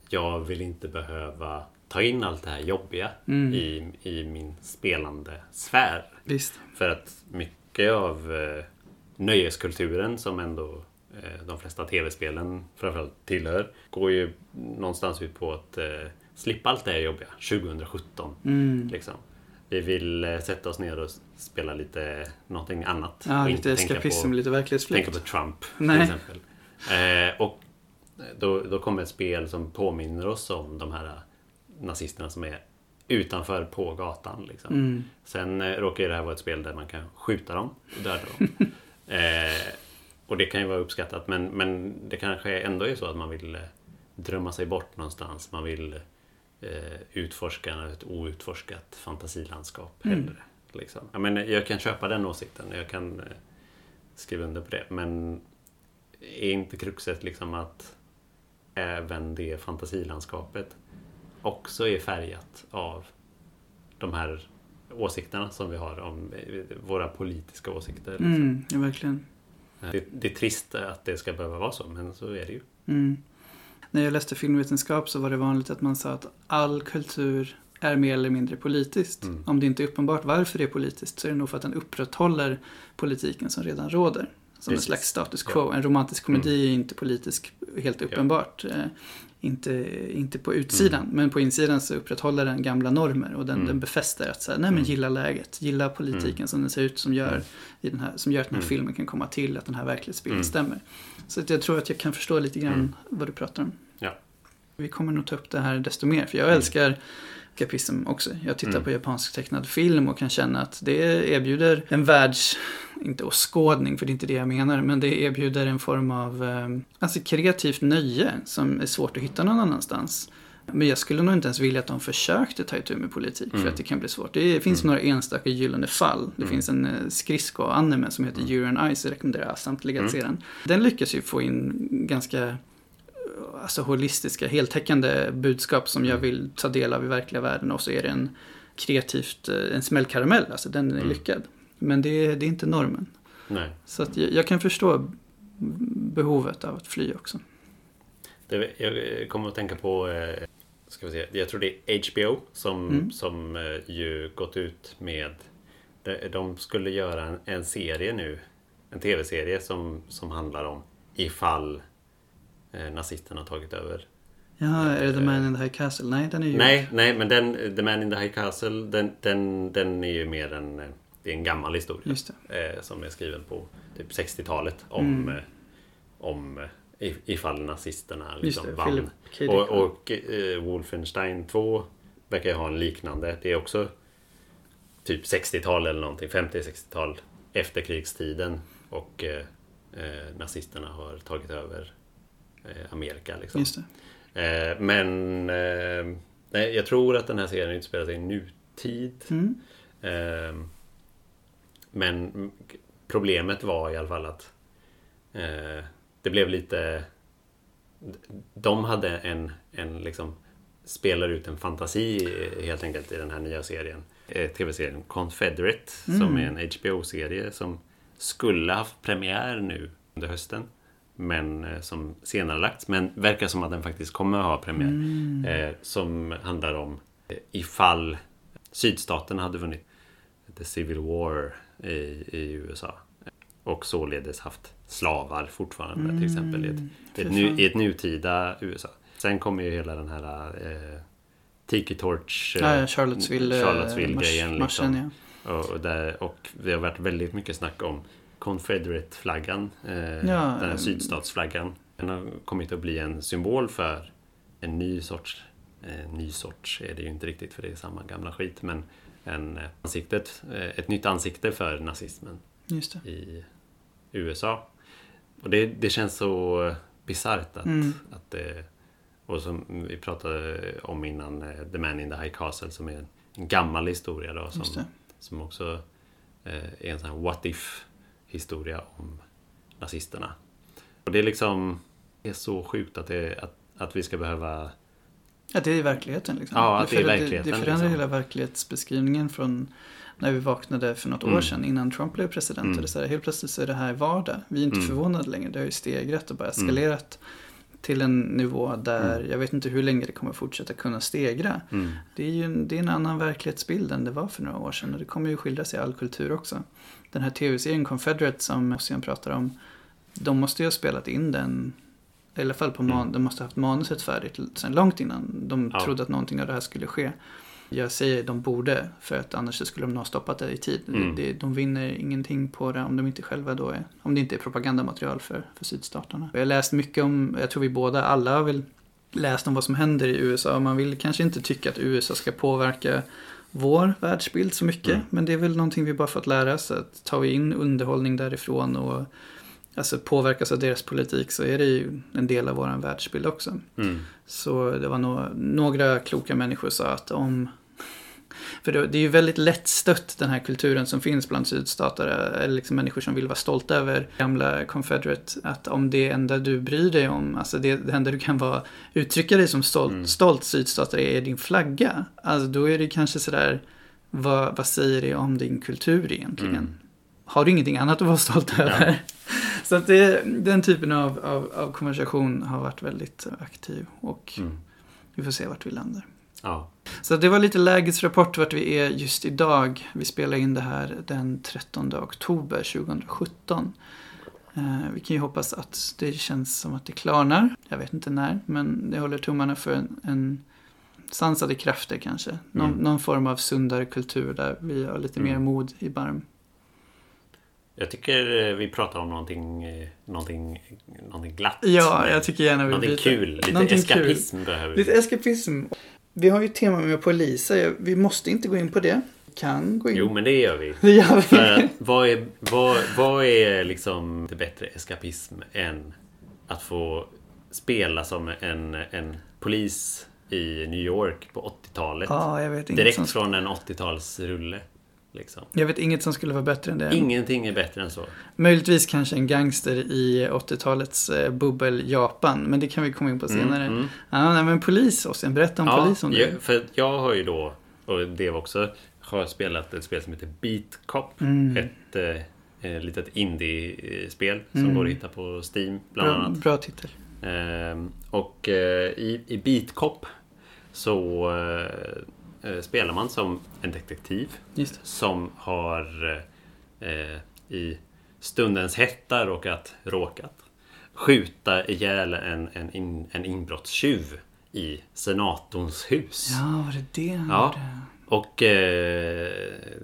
jag vill inte behöva ta in allt det här jobbiga Mm. i, i min spelande sfär. visst. För att mycket av eh, nöjeskulturen som ändå de flesta tv-spelen framförallt tillhör går ju någonstans ut på att eh, slippa allt det här jobbiga 2017. Mm. Liksom. Vi vill eh, sätta oss ner och spela lite någonting annat. Ja, lite eskapism, lite verklighetsflykt. tänka på Trump Nej. till exempel. Eh, och då, då kommer ett spel som påminner oss om de här nazisterna som är utanför på gatan. Liksom. Mm. Sen eh, råkar det här vara ett spel där man kan skjuta dem och döda dem. eh, och det kan ju vara uppskattat men, men det kanske ändå är så att man vill eh, drömma sig bort någonstans. Man vill eh, utforska ett outforskat fantasilandskap Mm. hellre. Liksom. Ja, men jag kan köpa den åsikten. Jag kan eh, skriva under på det. Men är inte kruxet liksom att även det fantasilandskapet också är färgat av de här åsikterna som vi har om eh, våra politiska åsikter. liksom. Mm, ja, verkligen. Det, det är trist att det ska behöva vara så, men så är det ju. Mm. När jag läste filmvetenskap så var det vanligt att man sa att all kultur är mer eller mindre politiskt. Mm. Om det inte är uppenbart varför det är politiskt så är det nog för att den upprätthåller politiken som redan råder. Som en Precis. slags status quo. En romantisk komedi är inte politisk helt uppenbart. Eh, inte, inte på utsidan, men på insidan så upprätthåller den gamla normer och den, Mm. den befäster att säga, nej men Mm. gilla läget, gilla politiken som den ser ut som gör, Mm. i den här, som gör att den här Mm. filmen kan komma till, att den här verklighetsbilden Mm. stämmer. Så att jag tror att jag kan förstå lite grann Mm. vad du pratar om. Ja. Vi kommer nog ta upp det här desto mer, för jag älskar eskapism också. Jag tittar Mm. på japansk tecknad film och kan känna att det erbjuder en världs, inte åskådning, för det är inte det jag menar, men det erbjuder en form av eh, alltså kreativt nöje som är svårt att hitta någon annanstans. Men jag skulle nog inte ens vilja att de försökte ta itu med politik för Mm. att det kan bli svårt. Det finns Mm. några enstaka gyllene fall. Det Mm. finns en eh, skridsko-anime som heter Mm. On Ice, jag rekommenderar samtliga att Mm. se den. Den lyckas ju få in ganska alltså holistiska, heltäckande budskap som jag Mm. vill ta del av i verkliga världen och så är det en kreativt, eh, en smällkaramell, alltså den är Mm. lyckad. Men det är, det är inte normen. Nej. Så att jag, jag kan förstå behovet av att fly också. Det, jag kommer att tänka på, eh, ska vi se, jag tror det är HBO som, Mm. som eh, ju gått ut med, de, de skulle göra en, en serie nu, en tv-serie som, som handlar om ifall eh, nazisterna har tagit över. Ja, är det The Man in the High Castle? Nej, den är ju... Nej, nej, men den, The Man in the High Castle, den, den, den är ju mer en, eh, det är en gammal historia. Eh, som är skriven på typ 60-talet om, Mm. eh, om eh, if- ifall nazisterna liksom det, vann. Och, och eh, Wolfenstein 2 verkar ju ha en liknande. Det är också typ 60-tal eller någonting, 50-60-tal efterkrigstiden och eh, eh, nazisterna har tagit över eh, Amerika. Liksom. Eh, men eh, nej, jag tror att den här serien utspelar sig i nutid. Mm. Men problemet var i alla fall att eh, det blev lite... De hade en, en liksom spelar ut en fantasi eh, helt enkelt i den här nya serien. Eh, TV-serien Confederate Mm. som är en HBO-serie som skulle haft premiär nu under hösten. Men eh, som senare lagts. Men verkar som att den faktiskt kommer att ha premiär. Mm. Eh, som handlar om eh, ifall sydstaterna hade vunnit The Civil War i, i USA. och således haft slavar fortfarande till exempel i ett, fy ett, nu, i ett nutida USA. Sen kommer ju hela den här eh, Tiki Torch eh, Ja, Charlottesville, eh, Charlottesville-grejen. marschen, liksom. ja. och, och, där, och det har varit väldigt mycket snack om Confederate-flaggan. Eh, Ja, den här sydstatsflaggan. Den har kommit att bli en symbol för en ny sorts eh, ny sorts är det ju inte riktigt för det är samma gamla skit men en, eh, ansiktet, eh, ett nytt ansikte för nazismen i USA. Och det, det känns så bisarrt att, Mm. att det... Och som vi pratade om innan, eh, The Man in the High Castle som är en gammal historia då. Som, som också är en sån här what if historia om nazisterna. Och det är liksom... Det är så sjukt att, det, att, att vi ska behöva... Ja, det är verkligheten liksom. Ja, att det är verkligheten, Det, det förändrar liksom. hela verklighetsbeskrivningen från när vi vaknade för något Mm. år sedan innan Trump blev president. Mm. Och det så här, helt plötsligt så är det här vardag. Vi är inte Mm. förvånade längre. Det har ju stegrat och bara eskalerat till en nivå där Mm. jag vet inte hur länge det kommer fortsätta kunna stegra. Mm, Det är ju en, det är en annan verklighetsbild än det var för några år sedan. Och det kommer ju skildras i all kultur också. Den här tv-serien Confederate som Ossian pratar om. De måste ju ha spelat in den. I alla fall på man, Mm. de måste ha haft manuset färdigt sedan långt innan de Ja. trodde att någonting av det här skulle ske. Jag säger de borde, för att annars skulle de ha stoppat det i tid. Mm. Det, de vinner ingenting på det om de inte själva då är, om det inte är propagandamaterial för, för sydstaterna. Jag har läst mycket om, jag tror vi båda, alla har väl läst om vad som händer i USA. Man vill kanske inte tycka att USA ska påverka vår världsbild så mycket. Mm. Men det är väl någonting vi bara fått lära oss. Att tar vi in underhållning därifrån och alltså påverkas av deras politik så är det ju en del av vår världsbild också. mm, Så det var nog, några kloka människor sa att om... För det, det är ju väldigt lättstött den här kulturen som finns bland sydstatare, eller liksom människor som vill vara stolta över gamla Confederate. Att om det enda du bryr dig om, alltså det, det enda du kan vara, uttrycka dig som stolt, Mm. stolt sydstatare är din flagga. Alltså då är det kanske sådär, vad, vad säger det om din kultur egentligen? Mm. Har du ingenting annat att vara stolt över? Så att det, den typen av, av, av konversation har varit väldigt aktiv och mm. vi får se vart vi landar. Ja. Så det var lite lägesrapport vart vi är just idag. Vi spelar in det här den 13 oktober 2017. Eh, vi kan ju hoppas att det känns som att det klarnar. Jag vet inte när, men jag håller tummarna för en, en sansade krafter kanske. Någon, Mm. någon form av sundare kultur där vi har lite mer Mm. mod i barm. Jag tycker eh, vi pratar om någonting, eh, någonting, någonting glatt. Ja, jag tycker gärna vi Någonting byter. kul. Lite Någonting eskapism behöver vi. Lite eskapism. Vi har ju ett tema med poliser. Vi måste inte gå in på det. Kan gå in. Jo, men det gör vi. Det gör vi. För att vad är, vad, vad är liksom inte bättre eskapism än att få spela som en, en polis i New York på 80-talet? Ja, jag vet Direkt som, från en 80-talsrulle. Liksom. Jag vet inget som skulle vara bättre än det. Ingenting är bättre än så. Möjligtvis kanske en gangster i 80-talets eh, bubbel Japan. Men det kan vi komma in på senare. Mm, mm. Ja, nej, men polis, Ossian. Berätta om polis om jag, det. för jag har ju då, och det var också, har spelat ett spel som heter Beat Cop. Mm. Ett eh, eh, litet indie-spel som Mm. går att hitta på Steam bland Bra, annat. bra titel. Ehm, och eh, i, i Beat Cop så eh, eh, spelar man som en detektiv som har eh, i stundens hetta råkat, råkat skjuta ihjäl en, en, in, en inbrottstjuv i senatorns hus. Ja, var det det han Ja. gjorde? Och, eh,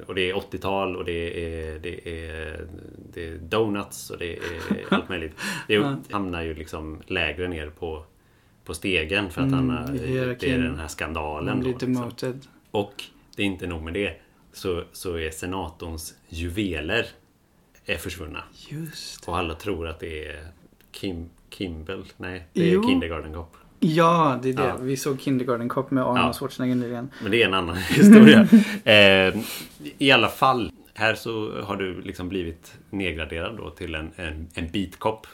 och det är 80-tal och det är, det, är, det är donuts och det är allt möjligt. Det hamnar ju liksom lägre ner på, på stegen för att Mm, han har, det är den här skandalen. Han blir då, liksom. demoted. Och det är inte nog med det. Så, så är senatorns juveler är försvunna. Just Och alla tror att det är Kim, Kimball. Nej, det är Jo. Kindergarten Cop. Ja, det är det. Ja. Vi såg Kindergarten Cop med Arnold Ja. Schwarzenegger nyligen. Men det är en annan historia. eh, I alla fall, här så har du liksom blivit nedgraderad då till en, en, en beatcop.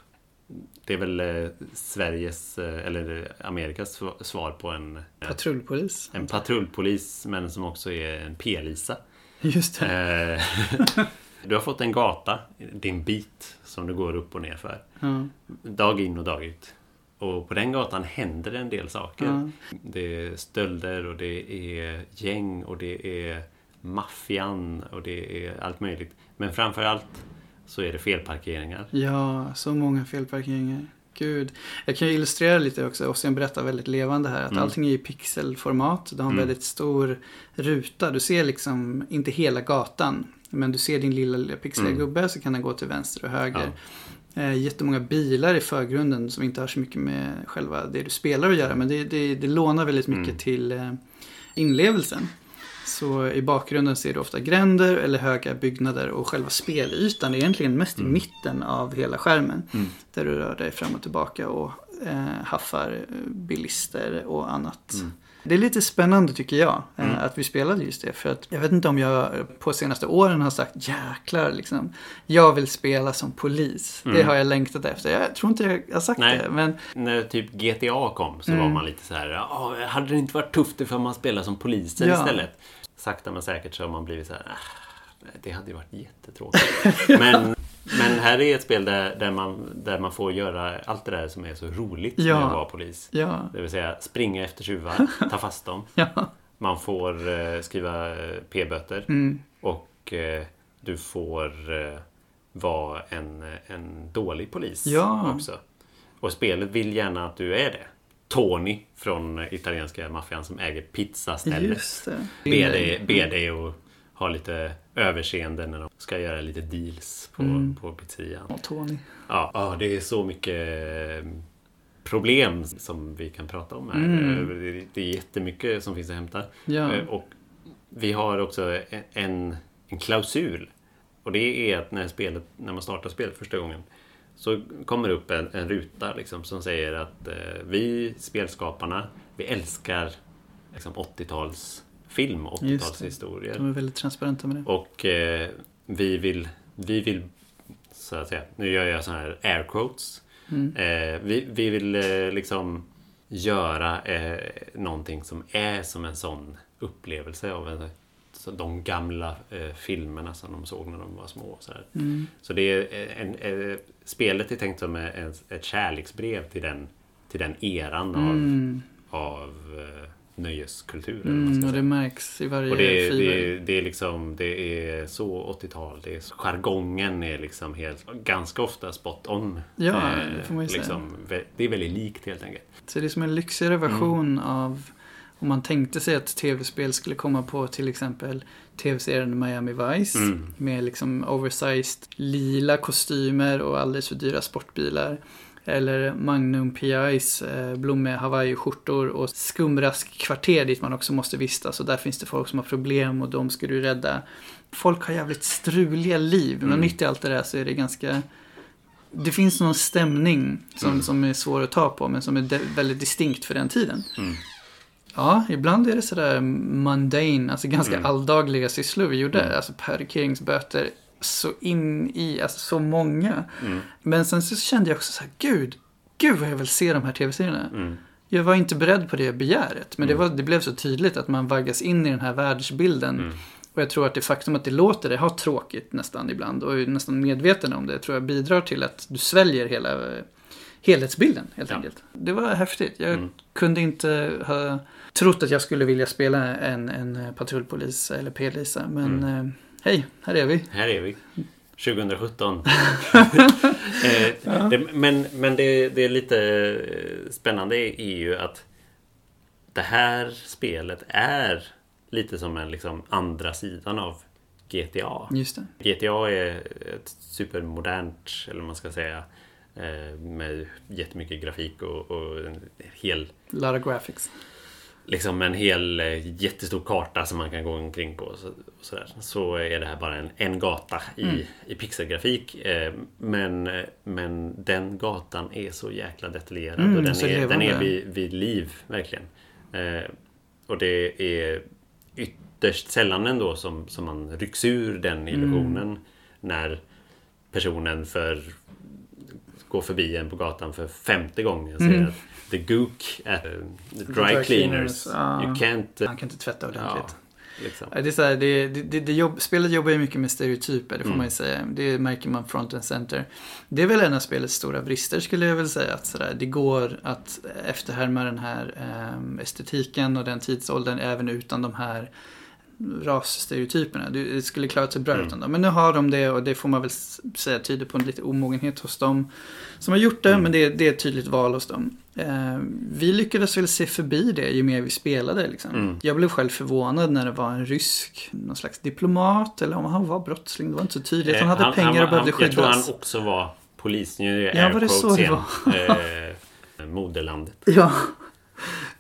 Det är väl eh, Sveriges, eh, eller Amerikas sv- svar på en, eh, Patrullpolis. en patrullpolis, men som också är en p-lisa. Just det. Du har fått en gata, din bit, som du går upp och ner för. Ja. Dag in och dag ut. Och på den gatan händer det en del saker. Ja. Det är stölder och det är gäng och det är maffian och det är allt möjligt. Men framförallt så är det felparkeringar. Ja, så många felparkeringar. Gud. Jag kan ju illustrera lite också. Ossian berättar väldigt levande här. Att Mm. allting är i pixelformat. Du har en Mm. väldigt stor ruta. Du ser liksom inte hela gatan. Men du ser din lilla, lilla pixliga Mm. gubbe så kan den gå till vänster och höger. Eh, jättemånga bilar i förgrunden som inte har så mycket med själva det du spelar att göra. Men det, det, det lånar väldigt mycket Mm. till eh, inlevelsen. Så i bakgrunden ser du ofta gränder eller höga byggnader och själva spelytan är egentligen mest i Mm. mitten av hela skärmen. Mm. Där du rör dig fram och tillbaka och eh, haffar eh, bilister och annat. Mm. Det är lite spännande tycker jag eh, Mm. att vi spelade just det. För att jag vet inte om jag på senaste åren har sagt jäklar liksom. Jag vill spela som polis. Det Mm. har jag längtat efter. Jag tror inte jag har sagt Nej. det. Men När typ GTA kom så Mm. var man lite så här, "Ja, hade det inte varit tufft ifall man spelar som poliser Ja. istället? Sakta men säkert så har man blivit så här, "Ah, det hade ju varit jättetråkigt. men, men här är ett spel där, där, man, där man får göra allt det där som är så roligt Ja. med att vara polis. ja, Det vill säga springa efter tjuvar, ta fast dem. ja. Man får eh, skriva eh, p-böter Mm. och eh, du får eh, vara en, en dålig polis Ja. också. Och spelet vill gärna att du är det. Tony från italienska maffian som äger pizzastället. Ber dig, ber dig att ha lite överseende när de ska göra lite deals på, Mm. på pizzerian. Och Tony. Ja, ja, det är så mycket eh, problem som vi kan prata om här. Mm. Eh, Det- är jättemycket som finns att hämta. Ja. Eh, Och vi har också en, en klausul. Och det är att när, spelet, när man startar spelet första gången så kommer det upp en, en ruta liksom, som säger att eh, vi spelskaparna, vi älskar liksom, 80-tals film, Just det. 80-talshistorier. De är väldigt transparenta med det. Och eh, vi vill, vi vill, så att säga, nu gör jag så här air quotes. Mm. Eh, vi, vi vill eh, liksom göra eh, någonting som är som en sån upplevelse av en, så de gamla eh, filmerna som de såg när de var små. Så, här. Mm. så det är en, eh, spelet är tänkt som en, ett kärleksbrev till den, till den eran Mm. av, av eh, nöjeskultur. Mm, och säga. det märks i varje Och det, är- fiber. det, är- det är liksom, det är så 80-tal. Det är, jargongen är liksom helt, ganska ofta spot on. Ja, Eh, det får man ju säga. liksom, vä- Det är väldigt likt helt enkelt. Så det är som en lyxigare version Mm. av om man tänkte sig att tv-spel skulle komma på till exempel tv-serien Miami Vice. Mm. Med liksom oversized lila kostymer och alldeles för dyra sportbilar. Eller Magnum PIs eh, blommiga hawaiiskjortor och skumrask-kvarter dit man också måste vistas. Och där finns det folk som har problem och de ska du rädda. Folk har jävligt struliga liv. Men Mm. mitt i allt det där så är det ganska... Det finns någon stämning som, Mm. som är svår att ta på men som är de- väldigt distinkt för den tiden. Mm. Ja, ibland är det sådär mundane, alltså ganska Mm. alldagliga sysslor vi gjorde. Mm. Alltså parkeringsböter så in i, alltså så många. Mm. Men sen så kände jag också så här, gud, gud vad jag vill se de här tv-serierna. Mm. Jag var inte beredd på det begäret. Men det, Mm. var, det blev så tydligt att man vaggas in i den här världsbilden. Mm. Och jag tror att det faktum att det låter det ha tråkigt nästan ibland och är nästan medveten om det tror jag bidrar till att du sväljer hela helhetsbilden helt Ja. enkelt. Det var häftigt. Jag Mm. kunde inte ha trott att jag skulle vilja spela en, en patrullpolis eller P-Lisa. Men Mm. eh, hej, här är vi. Här är vi. 2017. eh, det, men men det, det är lite eh, spännande är ju att det här spelet är lite som en liksom andra sidan av GTA. GTA är ett supermodernt, eller man ska säga, eh, med jättemycket grafik och, och en hel Lara Graphics. Liksom en hel eh, jättestor karta som man kan gå omkring på. Så, och så är det här bara en, en gata i, Mm. i pixelgrafik. Eh, men, eh, men den gatan är så jäkla detaljerad Mm, och den är, den är vid, vid liv, verkligen. Eh, och det är ytterst sällan ändå som, som man rycks ur den illusionen Mm. när personen för går förbi en på gatan för femte gången säger Mm. att The Gook at uh, the dry, dry cleaners. cleaners, ja. You can't... uh, Han kan inte tvätta ordentligt. liksom. Ja, Det är så här, det, det, det, det jobb, spelet jobbar ju mycket med stereotyper, det får Mm. man ju säga. Det märker man front and center. Det är väl en av spelets stora brister skulle jag väl säga. Att så där, det går att efterhärma den här ehm, estetiken och den tidsåldern även utan de här rasstereotyperna. Det skulle klara sig bra Mm. utan dem. Men nu har de det och det får man väl säga tyder på en lite omogenhet hos dem som har gjort det. Mm. Men det, det är ett tydligt val hos dem. Eh, vi lyckades väl se förbi det ju mer vi spelade. Liksom. Mm. Jag blev själv förvånad när det var en rysk, någon slags diplomat eller om han var brottsling. Det var inte så tydligt. Han Eh, hade pengar och behövde Jag tror han skyddas. också var polis. Nu är Ja, var det så quotes det igen. Eh, moderlandet. Ja.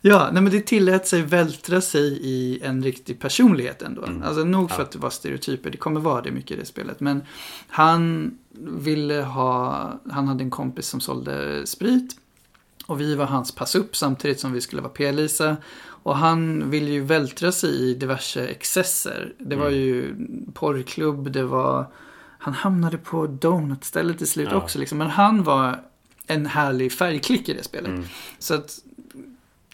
Ja, nej men det tillät sig vältra sig i en riktig personlighet ändå. Mm. Alltså nog för att det var stereotyper, det kommer vara det mycket i det spelet. Men han ville ha, han hade en kompis som sålde sprit. Och vi var hans pass upp samtidigt som vi skulle vara P-Lisa. Och han ville ju vältra sig i diverse excesser. Det var Mm. ju porrklubb, det var... Han hamnade på donutstället till slut Ja. också liksom. Men han var en härlig färgklick i det spelet. Mm. Så att,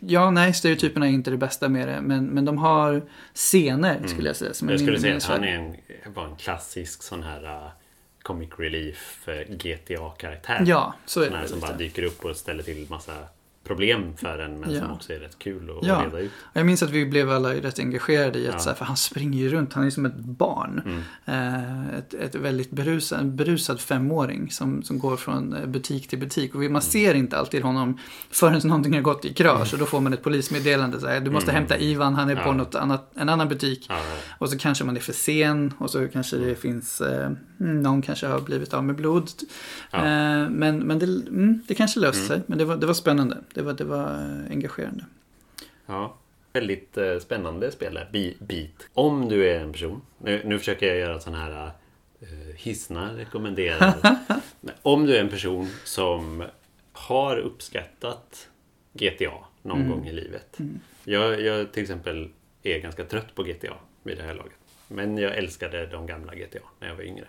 ja, nej, stereotyperna är inte det bästa med det. Men, men de har scener, skulle jag säga. Som Mm. Jag skulle säga att han är en, var en klassisk sån här uh, comic relief uh, GTA-karaktär. Ja, så är Sån det. här som bara dyker upp och ställer till massa problem för en men Ja. som också är rätt kul att Ja. reda ut. Jag minns att vi blev alla rätt engagerade i att Ja. så här, för han springer ju runt, han är som ett barn. Mm. Eh, ett, ett väldigt berusad, en berusad femåring som, som går från eh, butik till butik. Och man Mm. ser inte alltid honom förrän någonting har gått i krasch. Och då får man ett polismeddelande. Så här, du måste Mm. hämta Ivan, han är på något annat, en annan butik. Och så kanske man är för sen och så kanske det finns, eh, någon kanske har blivit av med blod. Eh, men men det, mm, det kanske löste Mm. sig. Men det var, det var spännande. Det var, det var eh, engagerande. ja. Väldigt eh, spännande spel där. Be- Beat. Om du är en person. Nu, nu försöker jag göra sån här uh, Hisna rekommenderar. Men Om du är en person som har uppskattat GTA någon Mm. gång i livet. Mm. Jag, jag till exempel är ganska trött på GTA vid det här laget. Men jag älskade de gamla GTA när jag var yngre.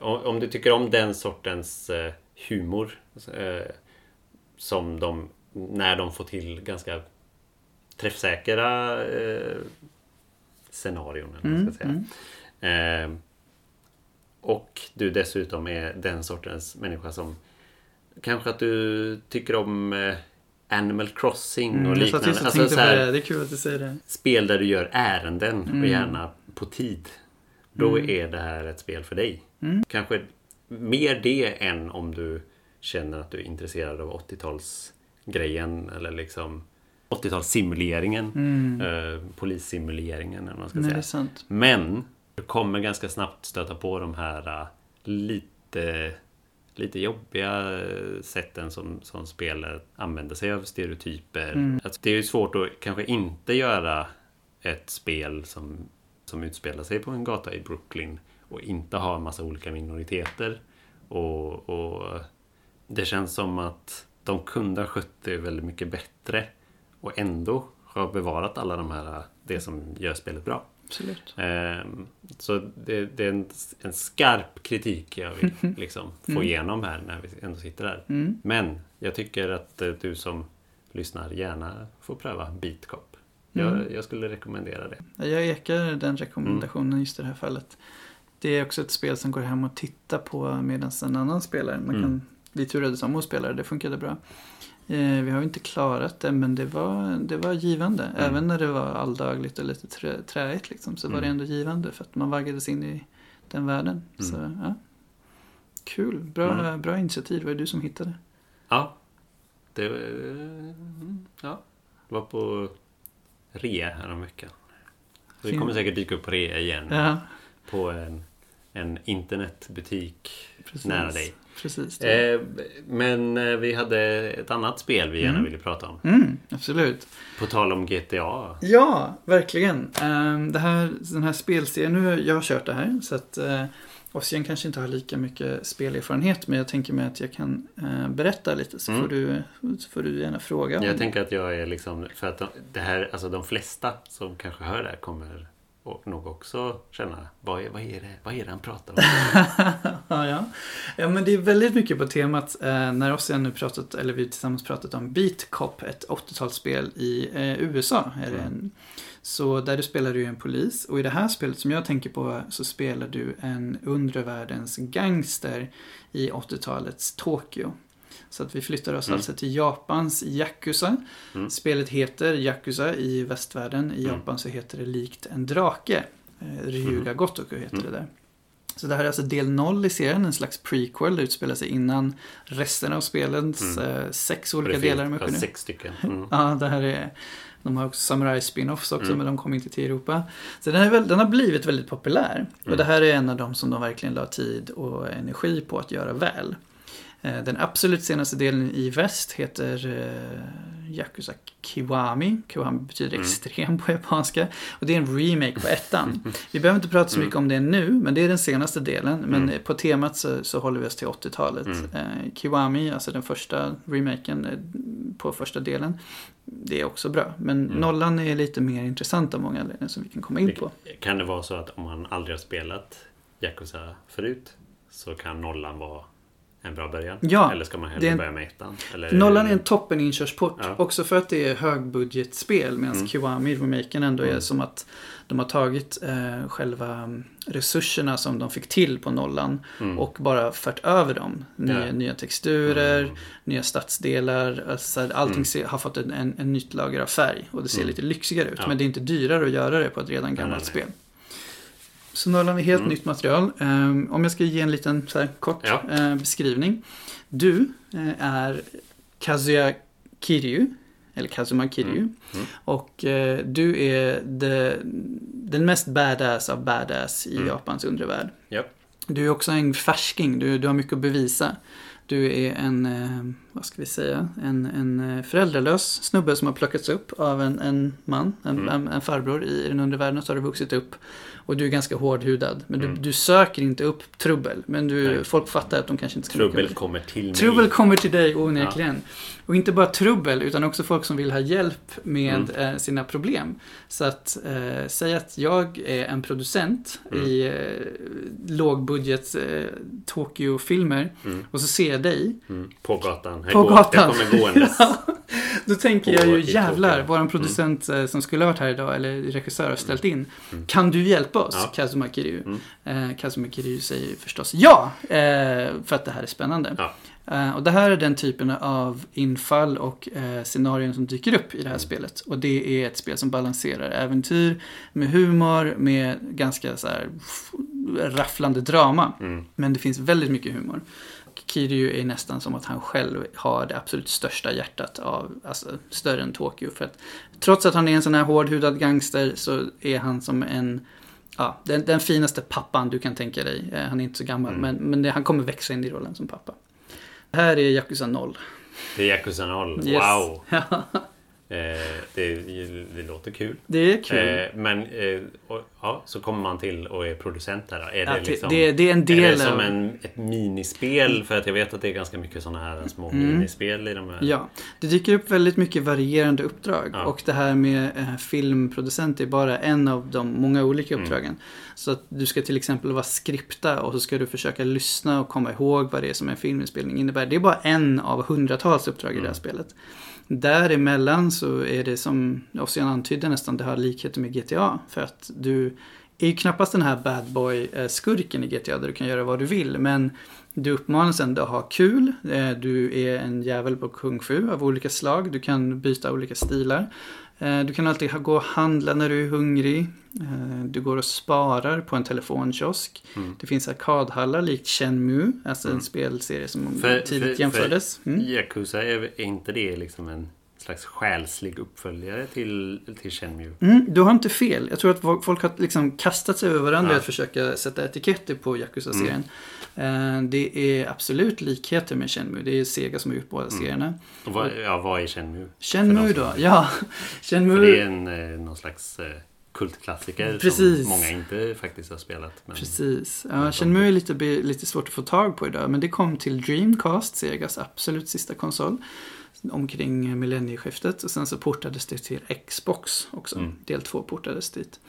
Om du tycker om den sortens eh, humor eh, som de, när de får till ganska träffsäkra eh, scenarion, man ska Mm, säga. mm. Eh, och du dessutom är den sortens människa som kanske att du tycker om eh, Animal Crossing och Mm, jag satt liknande. och Alltså, så här, det. Det är kul att du säger det. spel där du gör ärenden Mm. och gärna på tid. Då Mm. är det här ett spel för dig. Mm. Kanske mer det än om du känner att du är intresserad av 80-talsgrejen eller liksom 80-talssimuleringen. Mm. Eh, polissimuleringen eller vad man ska Nej, säga. Men du kommer ganska snabbt stöta på de här äh, lite, lite jobbiga äh, sätten som, som spelare använder sig av stereotyper. Mm. Alltså, det är ju svårt att kanske inte göra ett spel som, som utspelar sig på en gata i Brooklyn och inte ha en massa olika minoriteter. Och, och det känns som att de kunde ha skött det väldigt mycket bättre och ändå har bevarat alla de här, det som gör spelet bra. Absolut. Ehm, Så det, det är en, en skarp kritik jag vill liksom få Mm. igenom här när vi ändå sitter här. Mm. Men jag tycker att eh, du som lyssnar gärna får pröva Beatcop. Jag, Mm. jag skulle rekommendera det. Jag ekar den rekommendationen Mm. just i det här fallet. Det är också ett spel som går hem och tittar på medan en annan spelare. Man Mm. kan bli turades om att spela det, det funkade bra. Eh, vi har ju inte klarat det men det var, det var givande. Mm. Även när det var alldagligt och lite trä, träigt liksom, så var det Mm. ändå givande för att man vaggades in i den världen. Mm. Så, ja. Kul, bra, Mm. bra initiativ. Det var du som hittade. Ja, det, mm, ja, det var på rea häromveckan. Så det kommer säkert dyka upp på rea igen. Ja, På en, en internetbutik precis. nära dig. Precis. Eh, men eh, vi hade ett annat spel vi gärna Mm. ville prata om. Mm, absolut. På tal om GTA. Ja, verkligen. Ehm, Det här, den här spelserien, nu har jag kört det här så att uh, Ossian kanske inte har lika mycket spelerfarenhet men jag tänker mig att jag kan eh, berätta lite så, Mm. får du, så får du gärna fråga. Jag det. tänker att jag är liksom, för att de, det här, alltså de flesta som kanske hör det här kommer och nog också känna, vad är, vad är det, vad är det han pratar om? ja, ja. ja, men det är väldigt mycket på temat eh, när Ossian nu pratat, eller vi tillsammans pratat om Beat Cop, ett 80-talsspel i eh, USA. Är Mm. en, så där du spelar du en polis och i det här spelet som jag tänker på så spelar du en undre världens gangster i 80-talets Tokyo. Så att vi flyttar oss alltså till Japans Yakuza. Mm. Spelet heter Yakuza i västvärlden. I Japan så heter det likt en drake. Eh, Ryuga Gotoku heter det där. Så det här är alltså del 0 i serien, en slags prequel. Det utspelar sig innan resten av spelens eh, sex olika delar. jag ja, sex stycken. Mm. Ja, det här är... De har också Samurai spin-offs också, Mm. men de kom inte till Europa. Så den, väl, den har blivit väldigt populär. Och Mm. det här är en av de som de verkligen la tid och energi på att göra väl. Eh, Den absolut senaste delen i väst heter eh, Yakuza Kiwami. Kiwami betyder Mm. extrem på japanska. Och det är en remake på ettan. Vi behöver inte prata så mycket om det nu, men det är den senaste delen. Men Mm. på temat så, så håller vi oss till 80-talet. Mm. Eh, Kiwami, alltså den första remaken eh, på första delen. Det är också bra. Men Mm. nollan är lite mer intressant av många anledningar som vi kan komma in på. Kan det vara så att om man aldrig har spelat Yakuza förut så kan nollan vara en bra början? Ja, Eller ska man hellre en- börja med ettan? Eller, Nollan är en toppen inkörsport. Ja. Också för att det är högbudgetspel. Medan Mm. Kiwami, remaken, ändå är Mm. som att de har tagit eh, själva resurserna som de fick till på nollan Mm. och bara fört över dem. Nya, Ja. nya texturer, Mm. nya stadsdelar. Alltså, allting Mm. ser, har fått en, en, en nytt lager av färg och det ser Mm. lite lyxigare ut. Ja. Men det är inte dyrare att göra det på ett redan gammalt nej. spel. Så Nollan är helt Mm. nytt material. Ehm, om jag ska ge en liten här, kort Ja. eh, beskrivning. Du eh, är Kazuya Kiryu. Eller Kazuma Kiryu. Mm. Mm. Och eh, du är the, den mest badass av badass i Mm. Japans undervärld. Ja. Du är också en färsking, du, du har mycket att bevisa. Du är en, vad ska vi säga, en, en föräldralös snubbe som har plockats upp av en, en man, en, Mm. en, en farbror i den undervärlden och så har du vuxit upp. Och du är ganska hårdhudad. Men du, Mm. du söker inte upp trubbel. Men du, Nej. folk fattar att de kanske inte ska Trubbel kommer till mig. Trubbel kommer till dig onekligen. Och inte bara trubbel utan också folk som vill ha hjälp med Mm. eh, sina problem. Så att eh, säga att jag är en producent Mm. i eh, lågbudget eh, Tokyo-filmer Mm. och så ser jag dig. Mm. På gatan. Jag På går, gatan. Jag kommer gåendes. Då tänker På- jag ju jävlar, Tokyo. våran producent eh, som skulle ha varit här idag, eller regissör har ställt in. Mm. Kan du hjälpa oss? Ja. Kazuma Kiryu. Mm. Eh, Kazuma Kiryu säger förstås ja, eh, för att det här är spännande. Ja. Eh, och det här är den typen av infall och eh, scenarion som dyker upp i det här spelet. Och det är ett spel som balanserar äventyr med humor, med ganska så här rafflande drama. Mm. Men det finns väldigt mycket humor. Kiryu är nästan som att han själv har det absolut största hjärtat av, alltså större än Tokyo. För att trots att han är en sån här hårdhudad gangster så är han som en, ja, den, den finaste pappan du kan tänka dig. Eh, Han är inte så gammal, Mm. men, men det, han kommer växa in i rollen som pappa. Här är Yakuza 0. Det är Yakuza 0. Yes. Wow! Eh, det, det låter kul. Det är kul. Eh, men eh, och, ja, så kommer man till och är producent där. då. Är Ja, det, liksom, det, det är en är del det som en, ett minispel? För att jag vet att det är ganska mycket sådana här små Mm. minispel i de här. Ja, det dyker upp väldigt mycket varierande uppdrag. Ja. Och det här med eh, filmproducent är bara en av de många olika Mm. uppdragen. Så att du ska till exempel vara skripta och så ska du försöka lyssna och komma ihåg vad det är som en filminspelning innebär. Det är bara en av hundratals uppdrag i det här Mm. spelet. Däremellan så är det som Ossian antydde nästan, det har likheter med GTA. För att du är ju knappast den här bad boy-skurken i GTA där du kan göra vad du vill. Men du uppmanas ändå att ha kul. Eh, du är en jävel på kung fu av olika slag. Du kan byta olika stilar. Eh, Du kan alltid gå och handla när du är hungrig. Eh, Du går och sparar på en telefonkiosk. Mm. Det finns arkadhallar likt Shenmue, alltså en Mm. spelserie som För- tidigt för- jämfördes. Mm. Yakuza, är, är inte det liksom en slags själslig uppföljare till, till Shenmue? Mm, du har inte fel. Jag tror att folk har liksom kastat sig över varandra Ja. att försöka sätta etiketter på Yakuza-serien. Eh, Det är absolut likheter med Shenmue. Det är Sega som har gjort båda Mm. serierna. Och vad, ja, vad är Shenmue? Shenmue För då? Ja, För Shenmue. det är en, eh, någon slags eh, kultklassiker Precis. som många inte faktiskt har spelat. Men, Precis. Ja, de- Shenmue är lite, lite svårt att få tag på idag. Men det kom till Dreamcast, Segas absolut sista konsol. Omkring millennieskiftet. Och sen så portades det till Xbox också. Mm. Del 2 portades dit.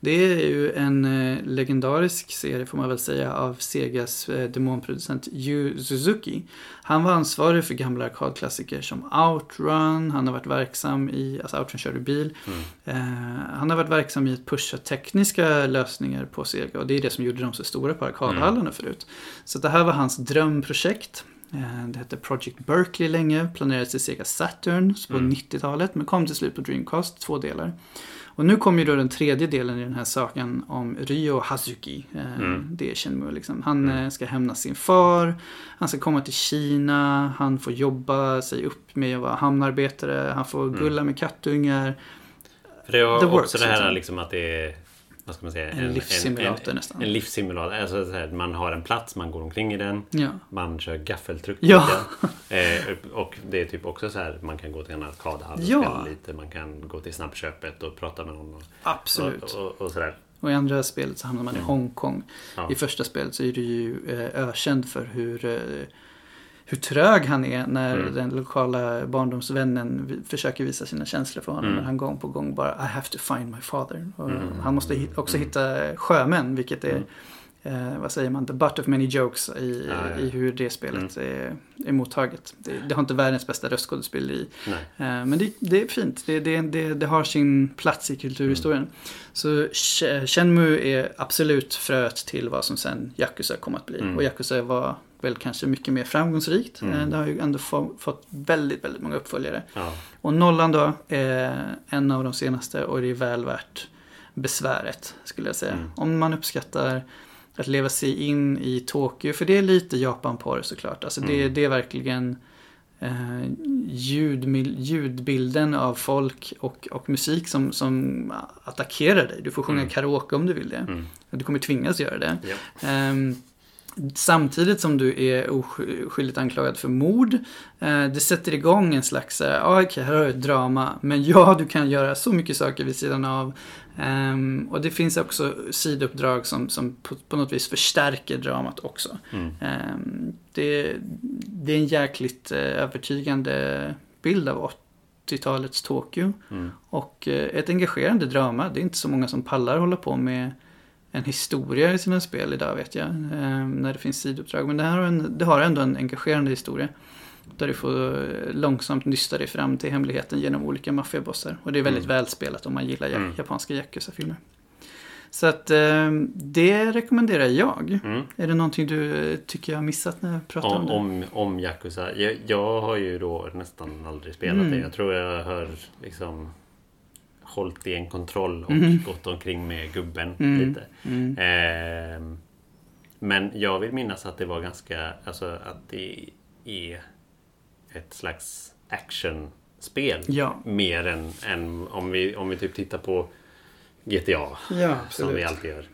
Det är ju en eh, legendarisk serie får man väl säga av Segas eh, demonproducent Yu Suzuki. Han var ansvarig för gamla arkadklassiker som Outrun. Han har varit verksam i, alltså Outrun körde bil. Mm. Eh, han har varit verksam i att pusha tekniska lösningar på Sega och det är det som gjorde dem så stora på arkadhallarna förut. Så det här var hans drömprojekt. Eh, Det hette Project Berkeley länge, planerades till Sega Saturn på Mm. 90-talet men kom till slut på Dreamcast, två delar. Och nu kommer ju då den tredje delen i den här sagan om Ryo Hazuki. Eh, Mm. Det är Shenmue liksom. Han Mm. eh, ska hämnas sin far, han ska komma till Kina, han får jobba sig upp med att vara hamnarbetare, han får Mm. gulla med kattungar. För det är The också works, det här liksom. liksom att det är vad ska man säga? En livssimulator en, nästan. En livssimulator. Alltså så här, man har en plats, man går omkring i den. Ja. Man kör gaffeltruck. Ja. Eh, och det är typ också så här, man kan gå till en arkadhall och Ja. spela lite. Man kan gå till snabbköpet och prata med någon. Och, Absolut. Och, och, och sådär. Och i andra spelet så hamnar man i Mm. Hongkong. Ja. I första spelet så är du ju eh, ökänd för hur, eh, hur trög han är när Mm. den lokala barndomsvännen försöker visa sina känslor för honom. Mm. Han gång på gång bara I have to find my father. Mm. Han måste hi- också Mm. hitta sjömän, vilket är Mm. Eh, vad säger man? The butt of many jokes i, Ja, ja. i hur det spelet är, är mottaget. Det, det har inte världens bästa röstskådespel i Nej. Eh, Men det, det är fint. Det, det, har sin plats i kulturhistorien. Så Sh- Shenmue är absolut fröet till vad som sen Yakuza kom att bli. Mm. Och Yakuza var väl kanske mycket mer framgångsrikt. Mm. Eh, Det har ju ändå få, fått väldigt, väldigt många uppföljare. Ja. Och Nollan då är en av de senaste och det är väl värt besväret skulle jag säga. Mm. Om man uppskattar att leva sig in i Tokyo, för det är lite Japan på det såklart. Alltså det, Mm. det är verkligen eh, ljud, ljudbilden av folk och, och musik som, som attackerar dig. Du får sjunga Mm. karaoke om du vill det. Mm. Du kommer tvingas göra det. Ja. Ehm, Samtidigt som du är oskyldigt anklagad för mord. Eh, det sätter igång en slags, ja ah, okej här har du ett drama. Men ja, du kan göra så mycket saker vid sidan av. Ehm, och det finns också sidouppdrag som, som på, på något vis förstärker dramat också. Mm. Ehm, det, det är en jäkligt eh, övertygande bild av 80-talets Tokyo. Mm. Och eh, ett engagerande drama. Det är inte så många som pallar hålla på med en historia i sina spel idag vet jag. Eh, när det finns sidouppdrag. Men det, här har en, det har ändå en engagerande historia. Där du får långsamt nysta dig fram till hemligheten genom olika maffiabossar. Och det är väldigt Mm. välspelat om man gillar Mm. japanska Yakuza-filmer. Så att eh, det rekommenderar jag. Mm. Är det någonting du tycker jag har missat när jag pratar om Om, det? om, om Yakuza. Jag, jag har ju då nästan aldrig spelat Mm. det. Jag tror jag har liksom hållit i en kontroll och Mhm. gått omkring med gubben Mm. lite. Mm. Ehm, men jag vill minnas att det var ganska, alltså att det är ett slags actionspel. Ja. Mer än, än om, vi, om vi typ tittar på GTA. Ja, Som vi alltid gör.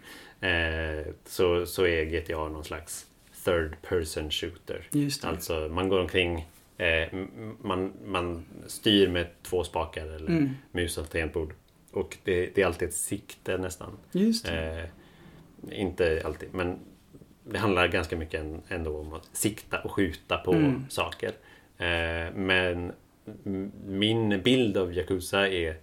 Eh, så, så är GTA någon slags third person shooter. Alltså man går omkring eh, man, man styr med två spakar eller Mm. mus och tangentbord. Och det, det är alltid ett sikte nästan. Eh, inte alltid, men det handlar ganska mycket än- ändå om att sikta och skjuta på Mm. saker. Eh, men min bild av Yakuza är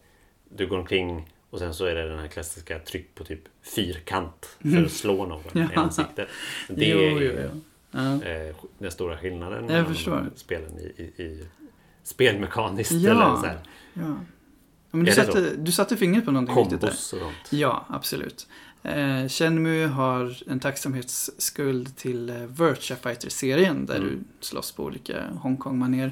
du går omkring och sen så är det den här klassiska tryck på typ fyrkant för Mm. att slå någon i ansiktet. Det Jo, jo, jo. Ja. eh, den stora skillnaden Jag mellan spelen i, i, i spelmekaniskt Ja. eller så här, Ja. Men du, satte, du satte fingret på någonting viktigt där. kombos och sånt. Ja, absolut. Eh, Shenmue har en tacksamhetsskuld till eh, Virtua Fighter-serien där Mm. du slåss på olika Hongkong-manér.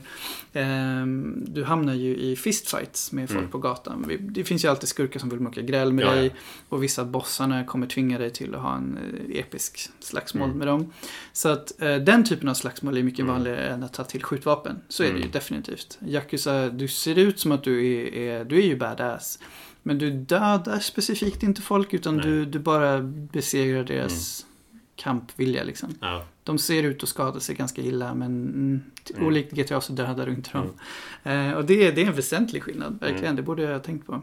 Eh, du hamnar ju i fistfights med folk Mm. på gatan. Vi- Det finns ju alltid skurkar som vill mucka gräl med Ja, dig ja. och vissa bossarna kommer tvinga dig till att ha en eh, episk slagsmål Mm. med dem. Så att eh, den typen av slagsmål är mycket Mm. vanligare än att ta till skjutvapen. Så är det ju Mm. definitivt. Yakuza, du ser ut som att du är, är, du är ju badass. Men du dödar specifikt inte folk utan Nej. Mm. du, du bara besegrar deras kampvilja liksom. Ja. De ser ut att skada sig ganska illa men mm, Mm. olikt GTA så dödar du inte dem. Eh, och det, är- det är en väsentlig skillnad, verkligen. Mm. Det borde jag ha tänkt på.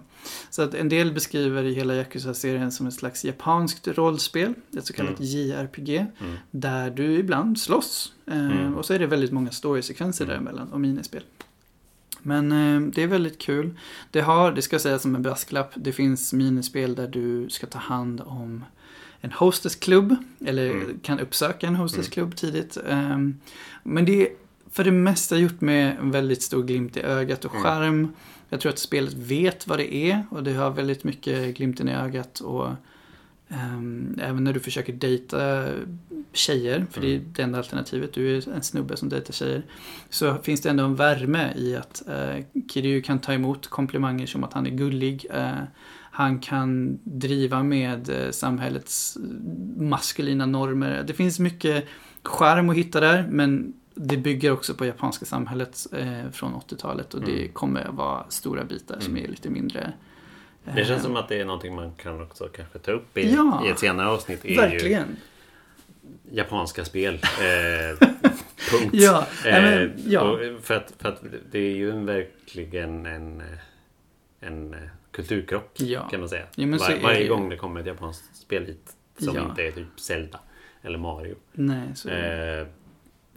Så att en del beskriver hela Yakuza-serien som ett slags japanskt rollspel, ett så kallat Mm. JRPG, Mm. där du ibland slåss. Eh, Mm. Och så är det väldigt många storysekvenser Mm. däremellan och minispel. Men eh, det är väldigt kul. Det har, det ska jag säga som en brasklapp, det finns minispel där du ska ta hand om en hostessklubb, eller Mm. kan uppsöka en hostessklubb tidigt. Ehm, men det är för det mesta gjort med en väldigt stor glimt i ögat och Mm. charm. Jag tror att spelet vet vad det är och det har väldigt mycket glimten i ögat och även när du försöker dejta tjejer, för det är det enda alternativet, du är en snubbe som dejtar tjejer. Så finns det ändå en värme i att uh, Kiryu kan ta emot komplimanger som att han är gullig. Uh, han kan driva med uh, samhällets maskulina normer. Det finns mycket charm att hitta där, men det bygger också på japanska samhället eh, från 80-talet och mm. det kommer vara stora bitar mm. som är lite mindre eh, Det känns som att det är någonting man kan också kanske ta upp i, ja, i ett senare avsnitt. Är verkligen. Japanska spel. Eh, punkt. ja, men, eh, ja. för, att, för att det är ju en, verkligen en, en kulturkrock ja. kan man säga. Ja, Var, varje det... gång det kommer ett japanskt spel hit som ja. inte är typ Zelda eller Mario. Nej, så eh,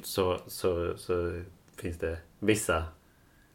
så, så, så finns det vissa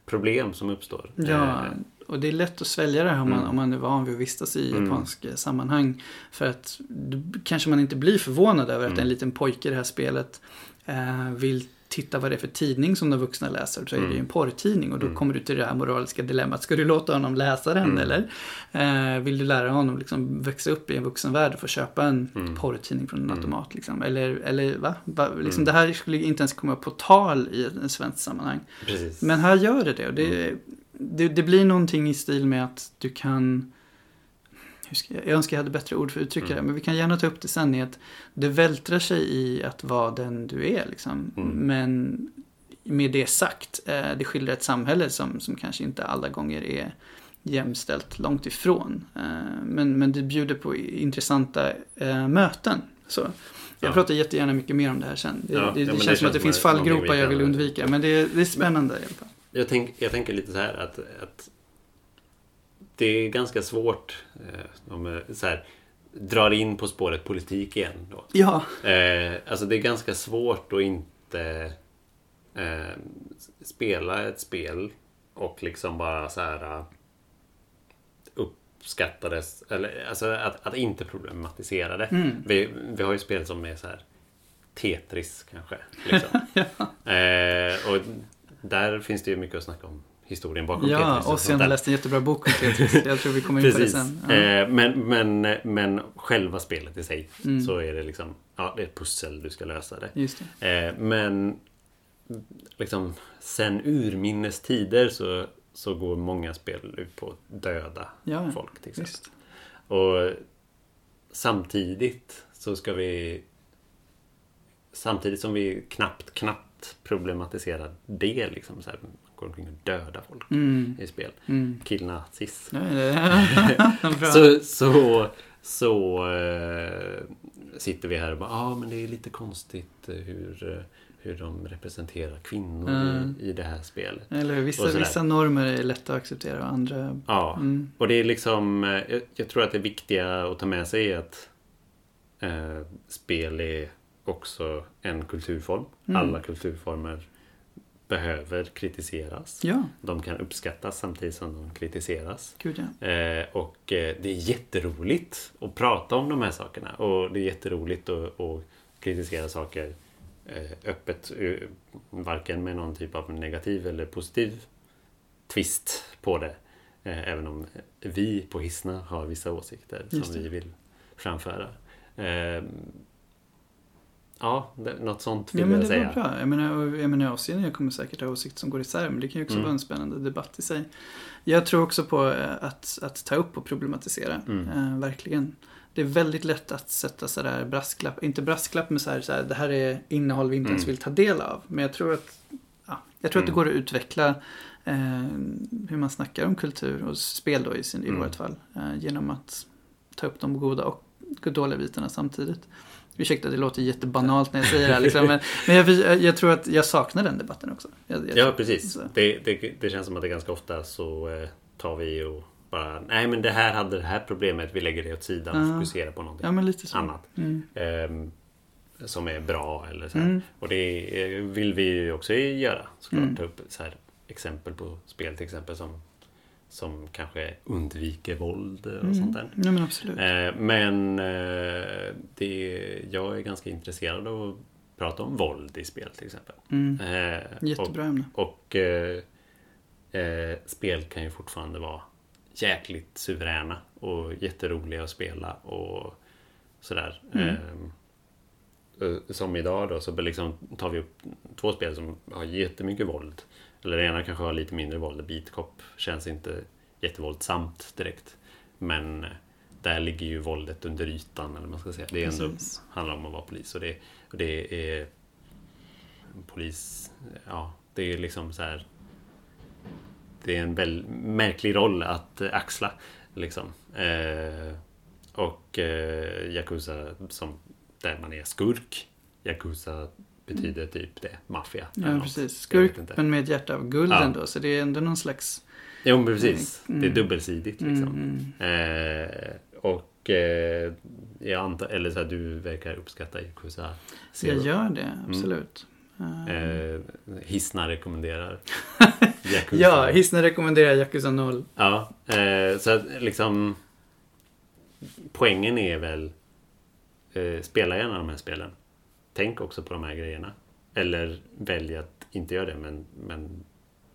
problem som uppstår. Ja, eh, och det är lätt att svälja det här om, mm. man, om man är van vid att vistas i mm. japanska sammanhang. För att då kanske man inte blir förvånad över att mm. en liten pojke i det här spelet eh, vill titta vad det är för tidning som de vuxna läser. Så är det ju en mm. porrtidning och då mm. kommer du till det här moraliska dilemmat. Ska du låta honom läsa den mm. eller? Eh, vill du lära honom liksom växa upp i en vuxenvärld och få köpa en mm. porrtidning från en mm. automat? Liksom? Eller, eller va? va? Liksom, Det här skulle inte ens komma på tal i ett svenskt sammanhang. Precis. Men här gör det det. Och det, det, det blir någonting i stil med att du kan jag, önskar jag hade bättre ord för att uttrycka mm. det, men vi kan gärna ta upp det sen i att det vältrar sig i att vara den du är. Liksom. Mm. Men med det sagt, eh, det skildrar ett samhälle som, som kanske inte alla gånger är jämställt långt ifrån. Eh, men, men det bjuder på intressanta eh, möten. Så. Jag ja. pratar jättegärna mycket mer om det här sen. Det, ja, det, det, ja, känns det som att det finns fallgropar jag vill undvika. Men det, det är spännande men, i alla fall. Jag, tänk, jag tänker lite så här att, att det är ganska svårt. Eh, om så här, drar in på spåret politik igen. Då. Ja. Eh, alltså det är ganska svårt att inte eh, spela ett spel och liksom bara så här uppskattades, eller alltså att, att inte problematisera det. Mm. Vi, vi har ju spel som är så här Tetris kanske. Liksom. ja. eh, och där finns det ju mycket att snacka om historien bakom ja, Tetris. Ja, Ossian har läst en jättebra bok om Tetris. Jag tror vi kommer in på det sen. Ja. Eh, men, men, men själva spelet i sig mm. så är det liksom Ja, det är ett pussel du ska lösa det. Just det. Eh, men liksom sen urminnes tider så, så går många spel ut på att döda ja, folk till exempel. Just. Och samtidigt så ska vi Samtidigt som vi knappt, knappt problematiserar det liksom. Så här, går omkring och dödar folk mm. i spel. Mm. Killnazis. så så, så äh, sitter vi här och bara, ja ah, men det är lite konstigt hur, hur de representerar kvinnor mm. i, i det här spelet. Eller vissa, vissa normer är lätta att acceptera och andra... Ja, mm. och det är liksom, eh, jag, jag, tror att det viktiga att ta med sig är att äh, spel är också en kulturform. Mm. Alla kulturformer behöver kritiseras. Ja. De kan uppskattas samtidigt som de kritiseras. Gud, ja. eh, och eh, det är jätteroligt att prata om de här sakerna. Och det är jätteroligt att, att kritisera saker eh, öppet. Eh, varken med någon typ av negativ eller positiv twist på det. Eh, även om vi på Hisna har vissa åsikter som vi vill framföra. Ja, det, något sånt vill ja, men jag säga. Det var bra. Jag menar, jag menar Asien kommer säkert ha åsikter som går isär, men det kan ju också mm. vara en spännande debatt i sig. Jag tror också på eh, att, att ta upp och problematisera, mm. eh, verkligen. Det är väldigt lätt att sätta sådär brasklapp, inte brasklapp men så här, så här, det här är innehåll vi inte mm. ens vill ta del av. Men jag tror att, ja, jag tror att det mm. går att utveckla eh, hur man snackar om kultur och spel då i, sin, i mm. vårt fall. Eh, genom att ta upp de goda och dåliga bitarna samtidigt. Ursäkta, det låter jättebanalt när jag säger det här. Liksom, men, men jag, jag, tror att jag saknar den debatten också. Jag, ja, precis. Det, det, det, känns som att det ganska ofta så eh, tar vi och bara Nej, men det här hade det här problemet. Vi lägger det åt sidan och fokuserar på någonting ja, annat. Mm. Um, som är bra eller så mm. Och det eh, vill vi ju också göra. Såklart mm. ta upp så här, exempel på spel till exempel som som kanske undviker våld och mm. sånt där. Ja, men absolut. Eh, men eh, det, jag är ganska intresserad av att prata om våld i spel till exempel. Mm. Eh, Jättebra ämne. Och eh, eh, spel kan ju fortfarande vara jäkligt suveräna och jätteroliga att spela och Sådär. Mm. Eh, som idag då så liksom tar vi upp två spel som har jättemycket våld. Eller det ena kanske har lite mindre våld. Cop känns inte jättevåldsamt direkt. Men där ligger ju våldet under ytan. Eller man ska säga. Det är ändå, handlar om att vara polis. Och det, och det är polis, ja, det är liksom så här. Det är en väldigt märklig roll att axla. Liksom. Eh, och eh, Yakuza som där man är skurk. Yakuza betyder typ det, maffia. Ja, precis. Skurk men med ett hjärta av guld ja. ändå. Så det är ändå någon slags... Jo, men precis. Mm. Det är dubbelsidigt liksom. Mm. mm. Eh, och eh, jag antar, eller så här, du verkar uppskatta Yakuza. Jag gör det, mm. absolut. Mm. Eh, Hissna rekommenderar Yakuza. ja, Hissna rekommenderar Yakuza 0. Ja, eh, så att liksom poängen är väl eh, spela gärna de här spelen. Tänk också på de här grejerna. Eller välj att inte göra det men, men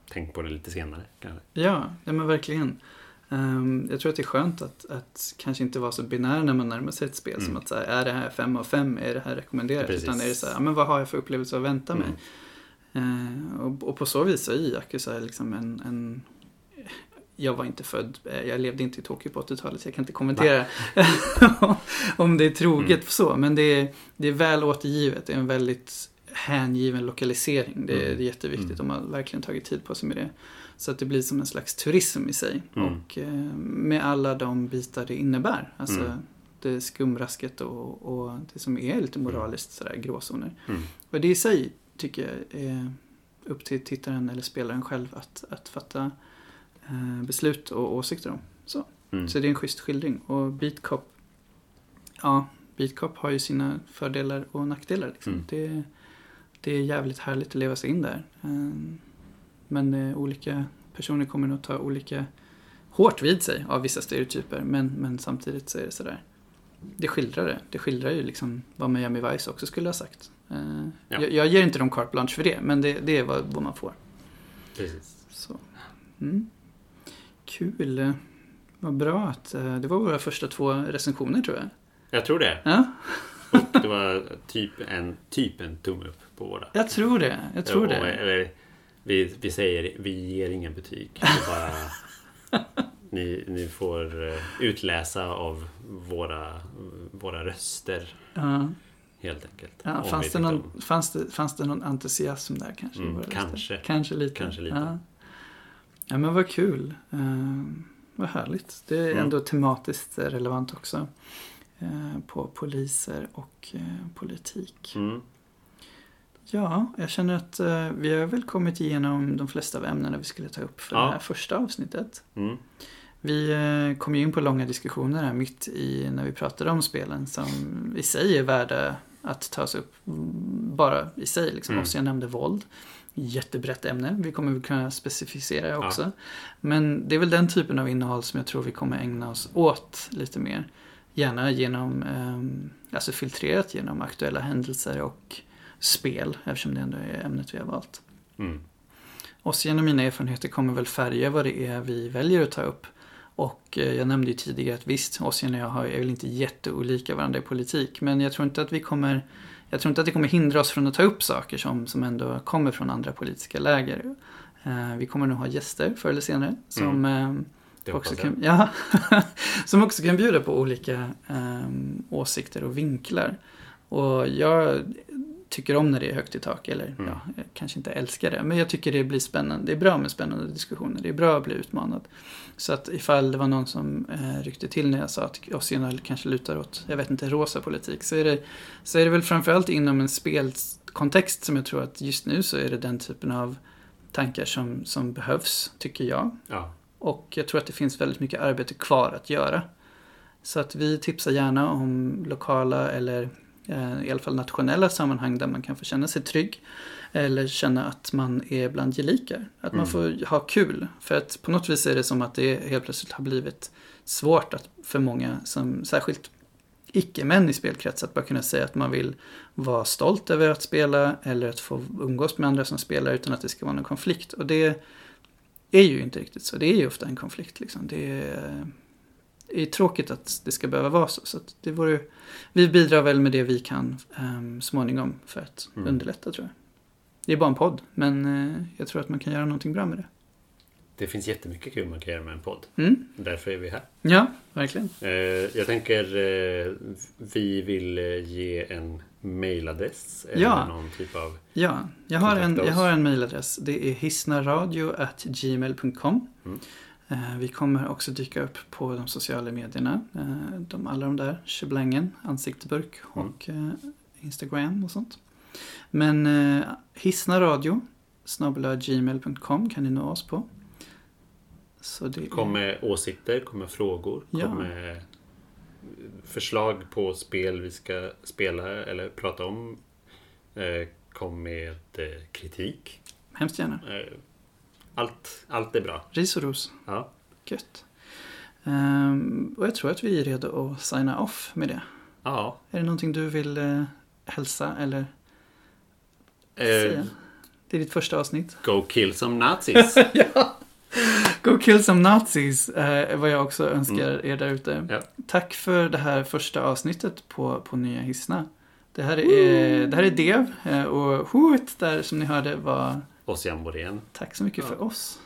tänk på det lite senare. Kanske. Ja, ja men verkligen. Um, jag tror att det är skönt att, att kanske inte vara så binär när man närmar sig ett spel. Mm. Som att säga, är det här 5 av 5? Är det här rekommenderat? Precis. Utan är det så här, men vad har jag för upplevelse att vänta mig? Mm. Uh, och, och, på så vis är Yakuza liksom en, en jag var inte född, eh, jag levde inte i Tokyo på 80-talet så jag kan inte kommentera om det är troget mm. så. Men det är, det är väl återgivet, det är en väldigt hängiven lokalisering. Det är, mm. det är jätteviktigt, mm. de har verkligen tagit tid på sig med det. Så att det blir som en slags turism i sig. Mm. Och eh, med alla de bitar det innebär. Alltså mm. det skumrasket och, och, det som är lite mm. moraliskt sådär gråzoner. Mm. Och det i sig tycker jag är upp till tittaren eller spelaren själv att, att fatta beslut och åsikter om. Så. Mm. så det är en schysst skildring. Och Beat Cop, ja, Beat Cop har ju sina fördelar och nackdelar. Liksom. Mm. Det, det är jävligt härligt att leva sig in där. Um, men eh, olika personer kommer nog ta olika hårt vid sig av vissa stereotyper. Men, men samtidigt så är det sådär. Det skildrar det. Det skildrar ju liksom vad Miami Vice också skulle ha sagt. Eh, ja. jag, jag, ger inte dem carte blanche för det, men det, det är vad, vad, man får. Precis. Så. Mm. Kul. Vad bra att eh, det var våra första två recensioner tror jag. Jag tror det. Ja. Och det var typ en, typ en tumme upp på båda. Jag tror det. Jag tror och, det. Vi, vi säger, vi ger ingen betyg. bara, ni, ni får eh, utläsa av våra, våra röster. Ja. Helt enkelt. Ja, fanns, det någon, fanns, det, fanns det någon entusiasm där kanske? Mm, kanske. Kanske lite. Kanske lite. Ja. Ja men vad kul. Uh, vad härligt. Det är mm. ändå tematiskt relevant också. Uh, på poliser och uh, politik. Mm. Ja, jag känner att vi har väl kommit igenom de flesta av ämnena vi skulle ta upp för ja. det här första avsnittet. Mm. Vi kom ju in på långa diskussioner här mitt i när vi pratade om spelen som i sig är värda att tas upp bara i sig. Liksom. Mm. Också jag nämnde våld. Jättebrett ämne. Vi kommer väl kunna specificera också. Ja. Men det är väl den typen av innehåll som jag tror vi kommer ägna oss åt lite mer. Gärna genom, um, alltså filtrerat genom aktuella händelser och spel eftersom det ändå är ämnet vi har valt. Mm. Och mina erfarenheter kommer väl färga vad det är vi väljer att ta upp. Och eh, jag nämnde ju tidigare att visst, Ossian och jag är väl inte jätteolika varandra i politik. Men jag tror inte att vi kommer jag tror inte att det kommer hindra oss från att ta upp saker som, som ändå kommer från andra politiska läger. Eh, vi kommer nog ha gäster förr eller senare som, mm. eh, också, kan, ja, som också kan bjuda på olika eh, åsikter och vinklar. Och jag tycker om när det är högt i tak. Eller mm. ja, jag kanske inte älskar det. Men jag tycker det blir spännande. Det är bra med spännande diskussioner. Det är bra att bli utmanad. Så att ifall det var någon som eh, ryckte till när jag sa att Ossian kanske lutar åt, jag vet inte, rosa politik. Så är det, så är det väl framförallt inom en spelkontext som jag tror att just nu så är det den typen av tankar som, som behövs, tycker jag. Ja. Och jag tror att det finns väldigt mycket arbete kvar att göra. Så att vi tipsar gärna om lokala eller i alla fall nationella sammanhang där man kan få känna sig trygg. Eller känna att man är bland gelikar. Att man mm. får ha kul. För att på något vis är det som att det helt plötsligt har blivit svårt att, för många, som särskilt icke-män i spelkrets, att bara kunna säga att man vill vara stolt över att spela eller att få umgås med andra som spelar utan att det ska vara någon konflikt. Och det är ju inte riktigt så. Det är ju ofta en konflikt. Liksom. Det är, det är tråkigt att det ska behöva vara så. så det vore, vi bidrar väl med det vi kan um, småningom för att Mm. underlätta tror jag. Det är bara en podd, men eh, jag tror att man kan göra någonting bra med det. Det finns jättemycket kul man kan göra med en podd. Mm. Därför är vi här. Ja, verkligen. Eh, jag tänker eh, vi vill ge en mailadress eller Ja. någon typ av... Ja, jag har en, jag har en mailadress. Det är hisnaradio.gmail.com. Mm. Eh, Vi kommer också dyka upp på de sociala medierna. Eh, De, alla de där, Tjoblangen, Ansiktsburk Mm. och eh, Instagram och sånt. Men hisnaradio gmail.com kan ni nå oss på. Så det Kom med åsikter, kom med frågor, kom Ja. med förslag på spel vi ska spela eller prata om. Kom med kritik. hemskt gärna. Allt, allt är bra. Ris och ros. Ja. Gött. Ehm, och jag tror att vi är redo att signa off med det. ja. Är det någonting du vill eh, hälsa eller Eh, säga? Det är ditt första avsnitt. go kill some nazis. ja. Go kill some nazis eh, är vad jag också önskar er där ute. Ja. Tack för det här första avsnittet på, på Nya Hissna. Det här är, det här är Dev och Hoot där som ni hörde var Ossian Borén. tack så mycket Ja. för oss.